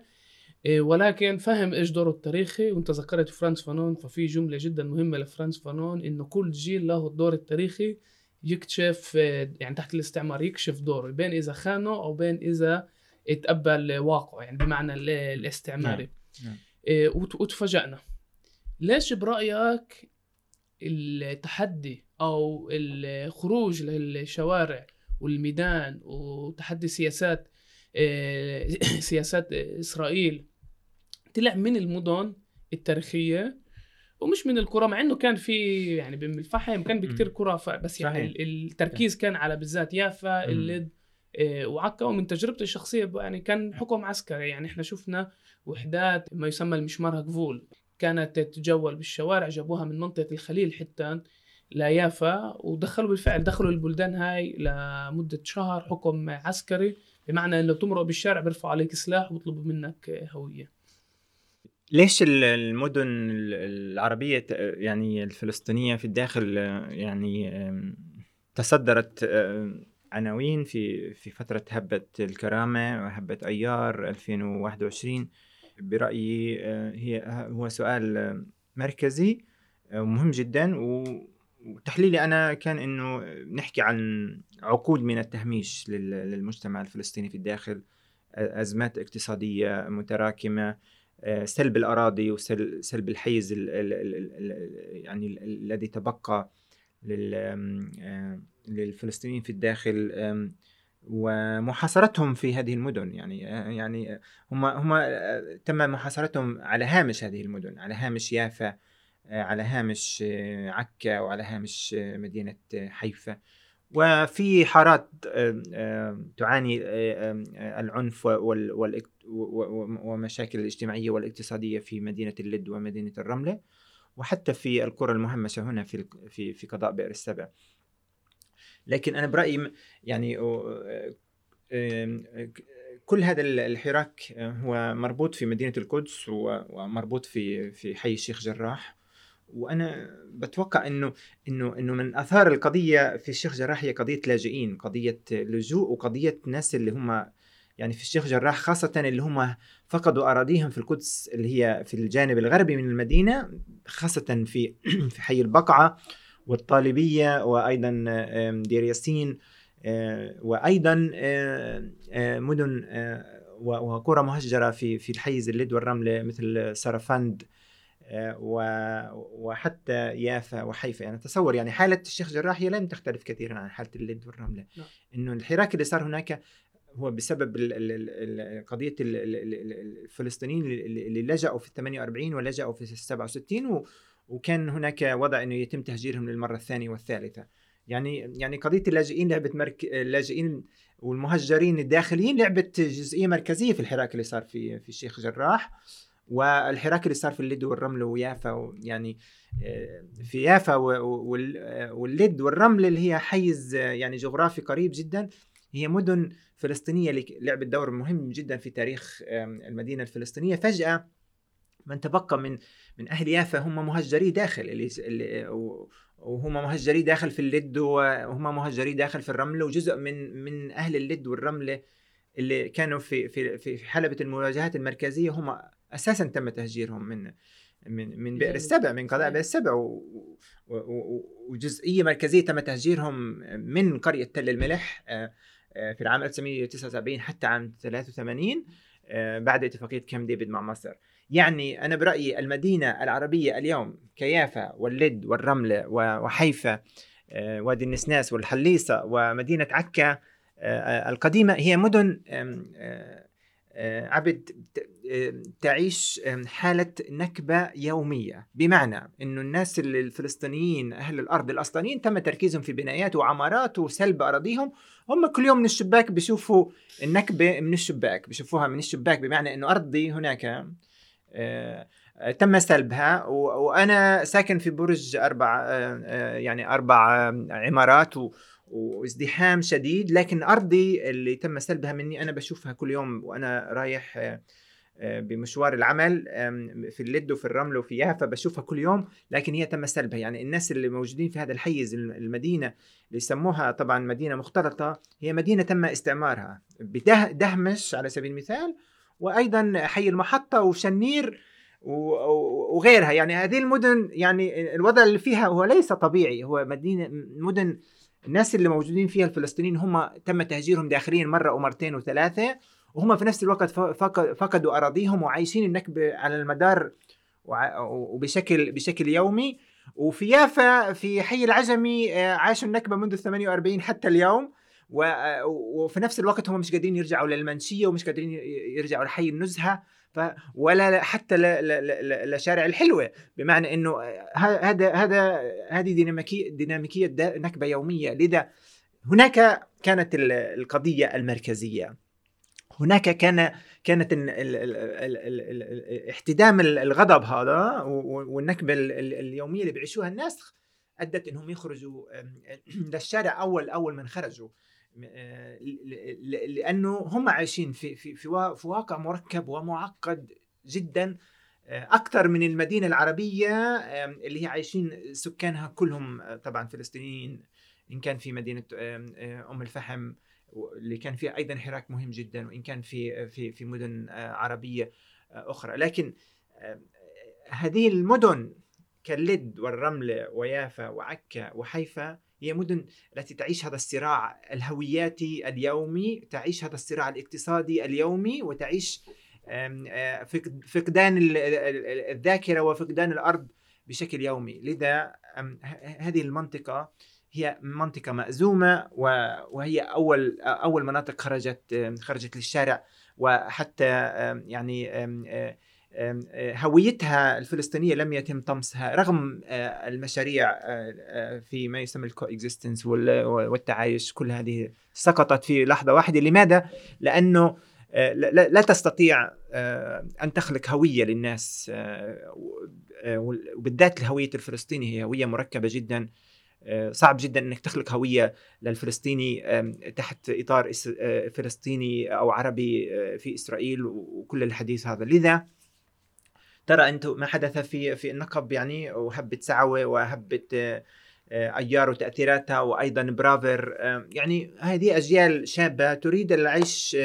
ولكن فهم إيش دوره التاريخي وأنت ذكرت فرانس فانون ففي جملة جدا مهمة لفرانس فانون إنه كل جيل له الدور التاريخي يكتشف يعني تحت الاستعمار يكشف دوره بين إذا خانه أو بين إذا اتقبل واقعه يعني بمعنى الاستعماري نعم. نعم. إيه، وتفاجئنا ليش برأيك التحدي أو الخروج للشوارع والميدان وتحدي سياسات إيه، *coughs* سياسات إسرائيل طلع من المدن التاريخية ومش من القرى مع إنه كان في يعني بام الفحم كان بكثير قرى بس يعني. التركيز كان على بالذات يافا اللد إيه، وعكا ومن تجربتي الشخصية يعني كان حكم عسكري. يعني إحنا شفنا وحدات ما يسمى المشمار هكفول كانت تتجول بالشوارع جابوها من منطقة الخليل حتى ليافا ودخلوا بالفعل دخلوا البلدان هاي لمدة شهر حكم عسكري. بمعنى إنه تمرق بالشارع بيرفعوا عليك سلاح وبيطلبوا منك هوية. ليش المدن العربية يعني الفلسطينية في الداخل يعني تصدرت عناوين في في فترة هبة الكرامة وهبة أيار 2021 برأيي هي هو سؤال مركزي ومهم جدا وتحليلي أنا كان إنه نحكي عن عقود من التهميش للمجتمع الفلسطيني في الداخل أزمات اقتصادية متراكمة سلب الأراضي وسلب الحيز يعني الذي تبقى للفلسطينيين في الداخل ومحاصرتهم في هذه المدن. يعني يعني هم هم تم محاصرتهم على هامش هذه المدن على هامش يافا على هامش عكا وعلى هامش مدينة حيفا. وفي حارات تعاني العنف ومشاكل الاجتماعية والاقتصادية في مدينة اللد ومدينة الرملة وحتى في القرى المهمشة هنا في في في قضاء بئر السبع. لكن أنا برأيي يعني كل هذا الحراك هو مربوط في مدينة القدس ومربوط في في حي الشيخ جراح. وأنا بتوقع إنه إنه إنه من آثار القضية في الشيخ جراح هي قضية لاجئين قضية لجوء وقضية ناس اللي هم يعني في الشيخ جراح خاصة اللي هم فقدوا أراضيهم في القدس اللي هي في الجانب الغربي من المدينة خاصة في *clears throat* في حي البقعة والطالبية وأيضا دير ياسين آه، وأيضا آه، آه، مدن وقرى مهجرة في في الحيز اللد والرملة مثل سرفند وحتى يافا وحيفا يعني تصور يعني حالة الشيخ جراح هي لم تختلف كثيرا عن حالة اللد والرملة نعم. إنه الحراك اللي صار هناك هو بسبب قضية الفلسطينيين اللي لجأوا في ال 48 ولجأوا في ال 67 وكان هناك وضع إنه يتم تهجيرهم للمرة الثانية والثالثة. يعني يعني قضية اللاجئين لعبت مرك... اللاجئين والمهجرين الداخليين لعبت جزئية مركزية في الحراك اللي صار في في الشيخ جراح والحراك اللي صار في اللد والرمل ويافا يعني آه، في يافا واللد والرمل اللي هي حيز يعني جغرافي قريب جدا. هي مدن فلسطينية لعبت دور مهم جدا في تاريخ المدينة الفلسطينية. فجأة من تبقى من من أهل يافا هم مهجري داخل اللي, اللي وهم مهجري داخل في اللد وهم مهجري داخل في الرمل وجزء من من أهل اللد والرمله اللي كانوا في في في حلبة المواجهات المركزية هم أساسا تم تهجيرهم من من من بئر السبع من قضاء بئر السبع وجزئية مركزية تم تهجيرهم من قرية تل الملح آه، في العام 1979 حتى عام 83 آه، بعد اتفاقية كام ديفيد مع مصر. يعني أنا برأيي المدينة العربية اليوم كيافا واللد والرملة وحيفا آه، وادي النسناس والحليصة ومدينة عكا آه، آه، القديمة هي مدن عبد تعيش حالة نكبة يومية. بمعنى أنه الناس الفلسطينيين أهل الأرض الأصليين تم تركيزهم في بنايات وعمارات وسلب أراضيهم. هم كل يوم من الشباك بيشوفوا النكبة من الشباك بيشوفوها من الشباك. بمعنى أنه أرضي هناك آه، تم سلبها. وأنا ساكن في برج آه، آه، يعني أربع عمارات وازدحام شديد لكن أرضي اللي تم سلبها مني أنا بشوفها كل يوم وأنا رايح بمشوار العمل في اللد وفي الرمل وفي يافا بشوفها كل يوم لكن هي تم سلبها. يعني الناس اللي موجودين في هذا الحيز المدينة اللي يسموها طبعا مدينة مختلطة هي مدينة تم استعمارها بدهمش على سبيل المثال وأيضا حي المحطة وشنير وغيرها. يعني هذه المدن يعني الوضع اللي فيها هو ليس طبيعي هو مدينة مدن الناس اللي موجودين فيها الفلسطينيين هم تم تهجيرهم داخليا مرة ومرتين وثلاثة وهم في نفس الوقت فقدوا أراضيهم وعايشين النكبه على المدار وبشكل بشكل يومي. وفي يافا في حي العجمي آه، عاشوا النكبه منذ 48 حتى اليوم. وفي نفس الوقت هم مش قادرين يرجعوا للمنشية ومش قادرين يرجعوا لحي النزهة. ف ولا حتى لشارع الحلوة. بمعنى إنه هذا هذا هذه ديناميكية ديناميكيه نكبة يومية. لذا هناك كانت القضية المركزية. هناك كان كانت احتدام الغضب هذا والنكبة اليومية اللي بيعيشوها الناس أدت إنهم يخرجوا *clears throat* للشارع أول أول من خرجوا. لأنه هم عايشين في في في واقع مركب ومعقد جدا آه، أكثر من المدينة العربية اللي هي عايشين سكانها كلهم آه، طبعا فلسطينيين إن كان في مدينة آم الفحم اللي كان فيها أيضا حراك مهم جدا وإن كان في في في مدن عربية أخرى. لكن هذه المدن كاللد والرملة ويافا وعكا وحيفا هي مدن التي تعيش هذا الصراع الهوياتي اليومي تعيش هذا الصراع الاقتصادي اليومي وتعيش فقدان الذاكرة وفقدان الأرض بشكل يومي. لذا هذه المنطقة هي منطقة مأزومة وهي أول أول مناطق خرجت خرجت للشارع وحتى يعني هويتها الفلسطينية لم يتم طمسها رغم المشاريع في ما يسمى الكو اكزيستنس والتعايش كل هذه سقطت في لحظة واحدة لماذا؟ لأنه لا تستطيع أن تخلق هوية للناس وبالذات الهوية الفلسطينية هي هوية مركبة جدا صعب جدا إنك تخلق هوية للفلسطيني تحت إطار فلسطيني أو عربي في إسرائيل وكل الحديث هذا لذا ترى أنتم ما حدث في في النقب يعني؟ وهبة سعوة وهبة آه، أيار وتأثيراتها وأيضا برافر. يعني هذه أجيال شابة تريد العيش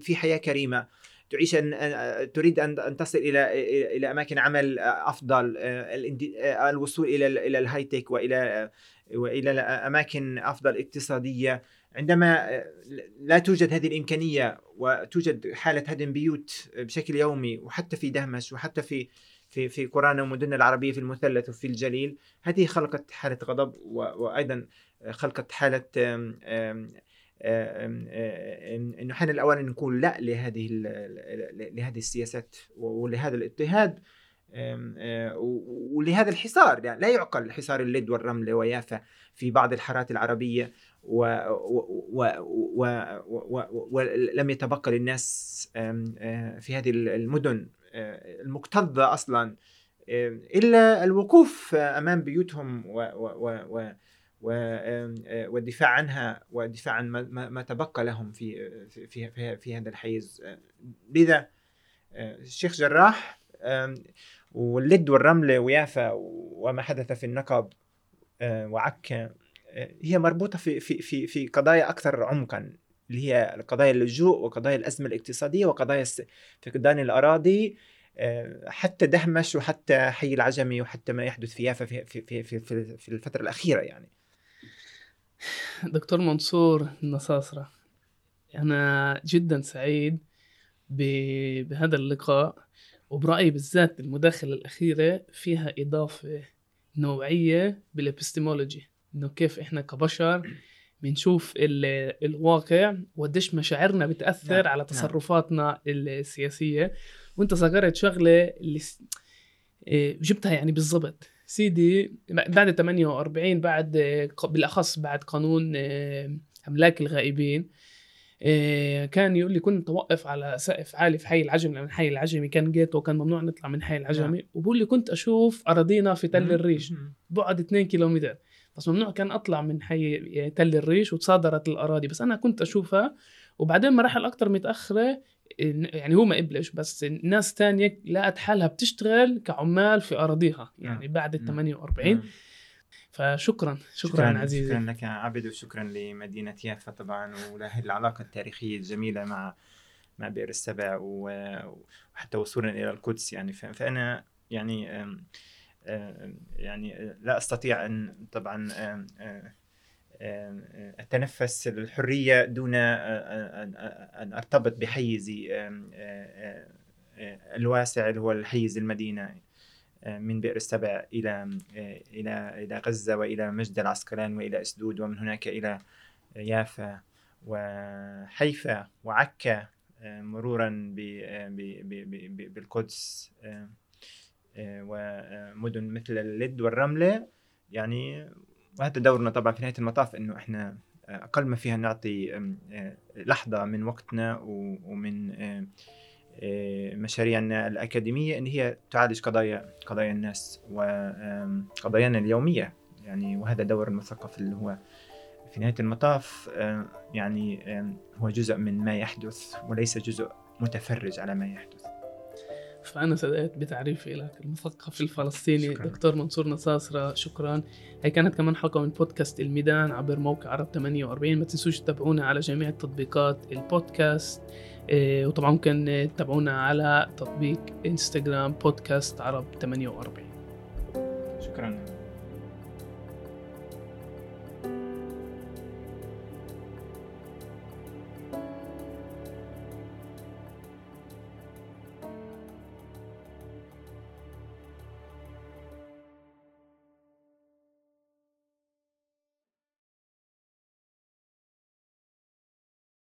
في حياة كريمة. تعيش أن تريد أن تصل إلى إلى أماكن عمل أفضل. آه، الوصول إلى إلى الهاي تك وإلى وإلى أماكن أفضل اقتصادية. عندما آه، لا توجد هذه الإمكانية وتوجد حالة هدم بيوت بشكل يومي وحتى في دهمش وحتى في في في قرانا ومدننا العربية في المثلث وفي الجليل هذه خلقت حالة غضب وأيضا خلقت حالة إنه حان الاوان أن نقول لا لهذه لهذه السياسات ولهذا الاضطهاد آه، ولهذا الحصار يعني لا يعقل حصار اللد والرمله ويافا في بعض الحارات العربية. ولم يتبقى للناس في هذه المدن المكتظة أصلا إلا الوقوف أمام بيوتهم والدفاع عنها والدفاع عن ما تبقى لهم في في في, في هذا الحيز. لذا الشيخ جراح واللد والرملة ويافا وما حدث في النقب وعكا هي مربوطة في في في في قضايا أكثر عمقا اللي هي قضايا اللجوء وقضايا الأزمة الاقتصادية وقضايا فقدان الأراضي آه، حتى دهمش وحتى حي العجمي وحتى ما يحدث في يافا في في في في, في الفترة الأخيرة يعني. دكتور منصور النصاصرة أنا جدا سعيد بهذا اللقاء وبرأيي بالذات المداخلة الأخيرة فيها إضافة نوعية بالإبستمولوجي إنه كيف إحنا كبشر بنشوف الواقع وقديش مشاعرنا بتأثر نعم. على نعم. تصرفاتنا. السياسية وأنت ذكرت شغلة اللي إيه، جبتها يعني بالضبط سيدي بعد 48 بعد بالأخص بعد قانون إيه، أملاك الغائبين كان يقول لي كنت أوقف على سقف عالي في حي العجمي من حي العجمي كان جيت وكان ممنوع نطلع من حي العجمي نعم. وبقول لي كنت أشوف أراضينا في تل الريش بعد 2 كيلومتر بس ممنوع كان أطلع من حي تل الريش وتصادرت الأراضي. بس أنا كنت أشوفها وبعدين مراحل أكثر متأخرة يعني هو ما قبلش بس ناس تانية لقت حالها بتشتغل كعمال في أراضيها يعني نعم. بعد ال 48 نعم. فشكرا شكرا, شكرا عزيزي. شكرا لك يا عبد وشكرا لمدينة يافا طبعا ولهذه العلاقة التاريخية الجميلة مع مع بئر السبع وحتى وصولا إلى القدس يعني. فأنا يعني يعني لا أستطيع أن طبعا أتنفس الحرية دون أن أرتبط بحيزي الواسع اللي هو الحيز المدينة من بئر السبع إلى إلى إلى غزة وإلى مجد العسقلان وإلى أسدود ومن هناك إلى يافا وحيفا وعكا مرورا بالقدس ومدن مثل اللد والرملة. يعني وهذا دورنا طبعا في نهاية المطاف إنه إحنا أقل ما فيها نعطي لحظة من وقتنا ومن مشاريعنا الأكاديمية إن هي تعالج قضايا قضايا الناس وقضايانا اليومية. يعني وهذا دور المثقف اللي هو في نهاية المطاف يعني هو جزء من ما يحدث وليس جزء متفرج على ما يحدث. فأنا سدأت بتعريفي لك المثقف الفلسطيني شكرا. دكتور منصور نصاصرة شكرا. هي كانت كمان حلقة من بودكاست الميدان عبر موقع عرب 48 ما تنسوش تتابعونا على جميع تطبيقات البودكاست. إيه وطبعا ممكن تتابعونا على تطبيق انستغرام بودكاست عرب 48 شكرا.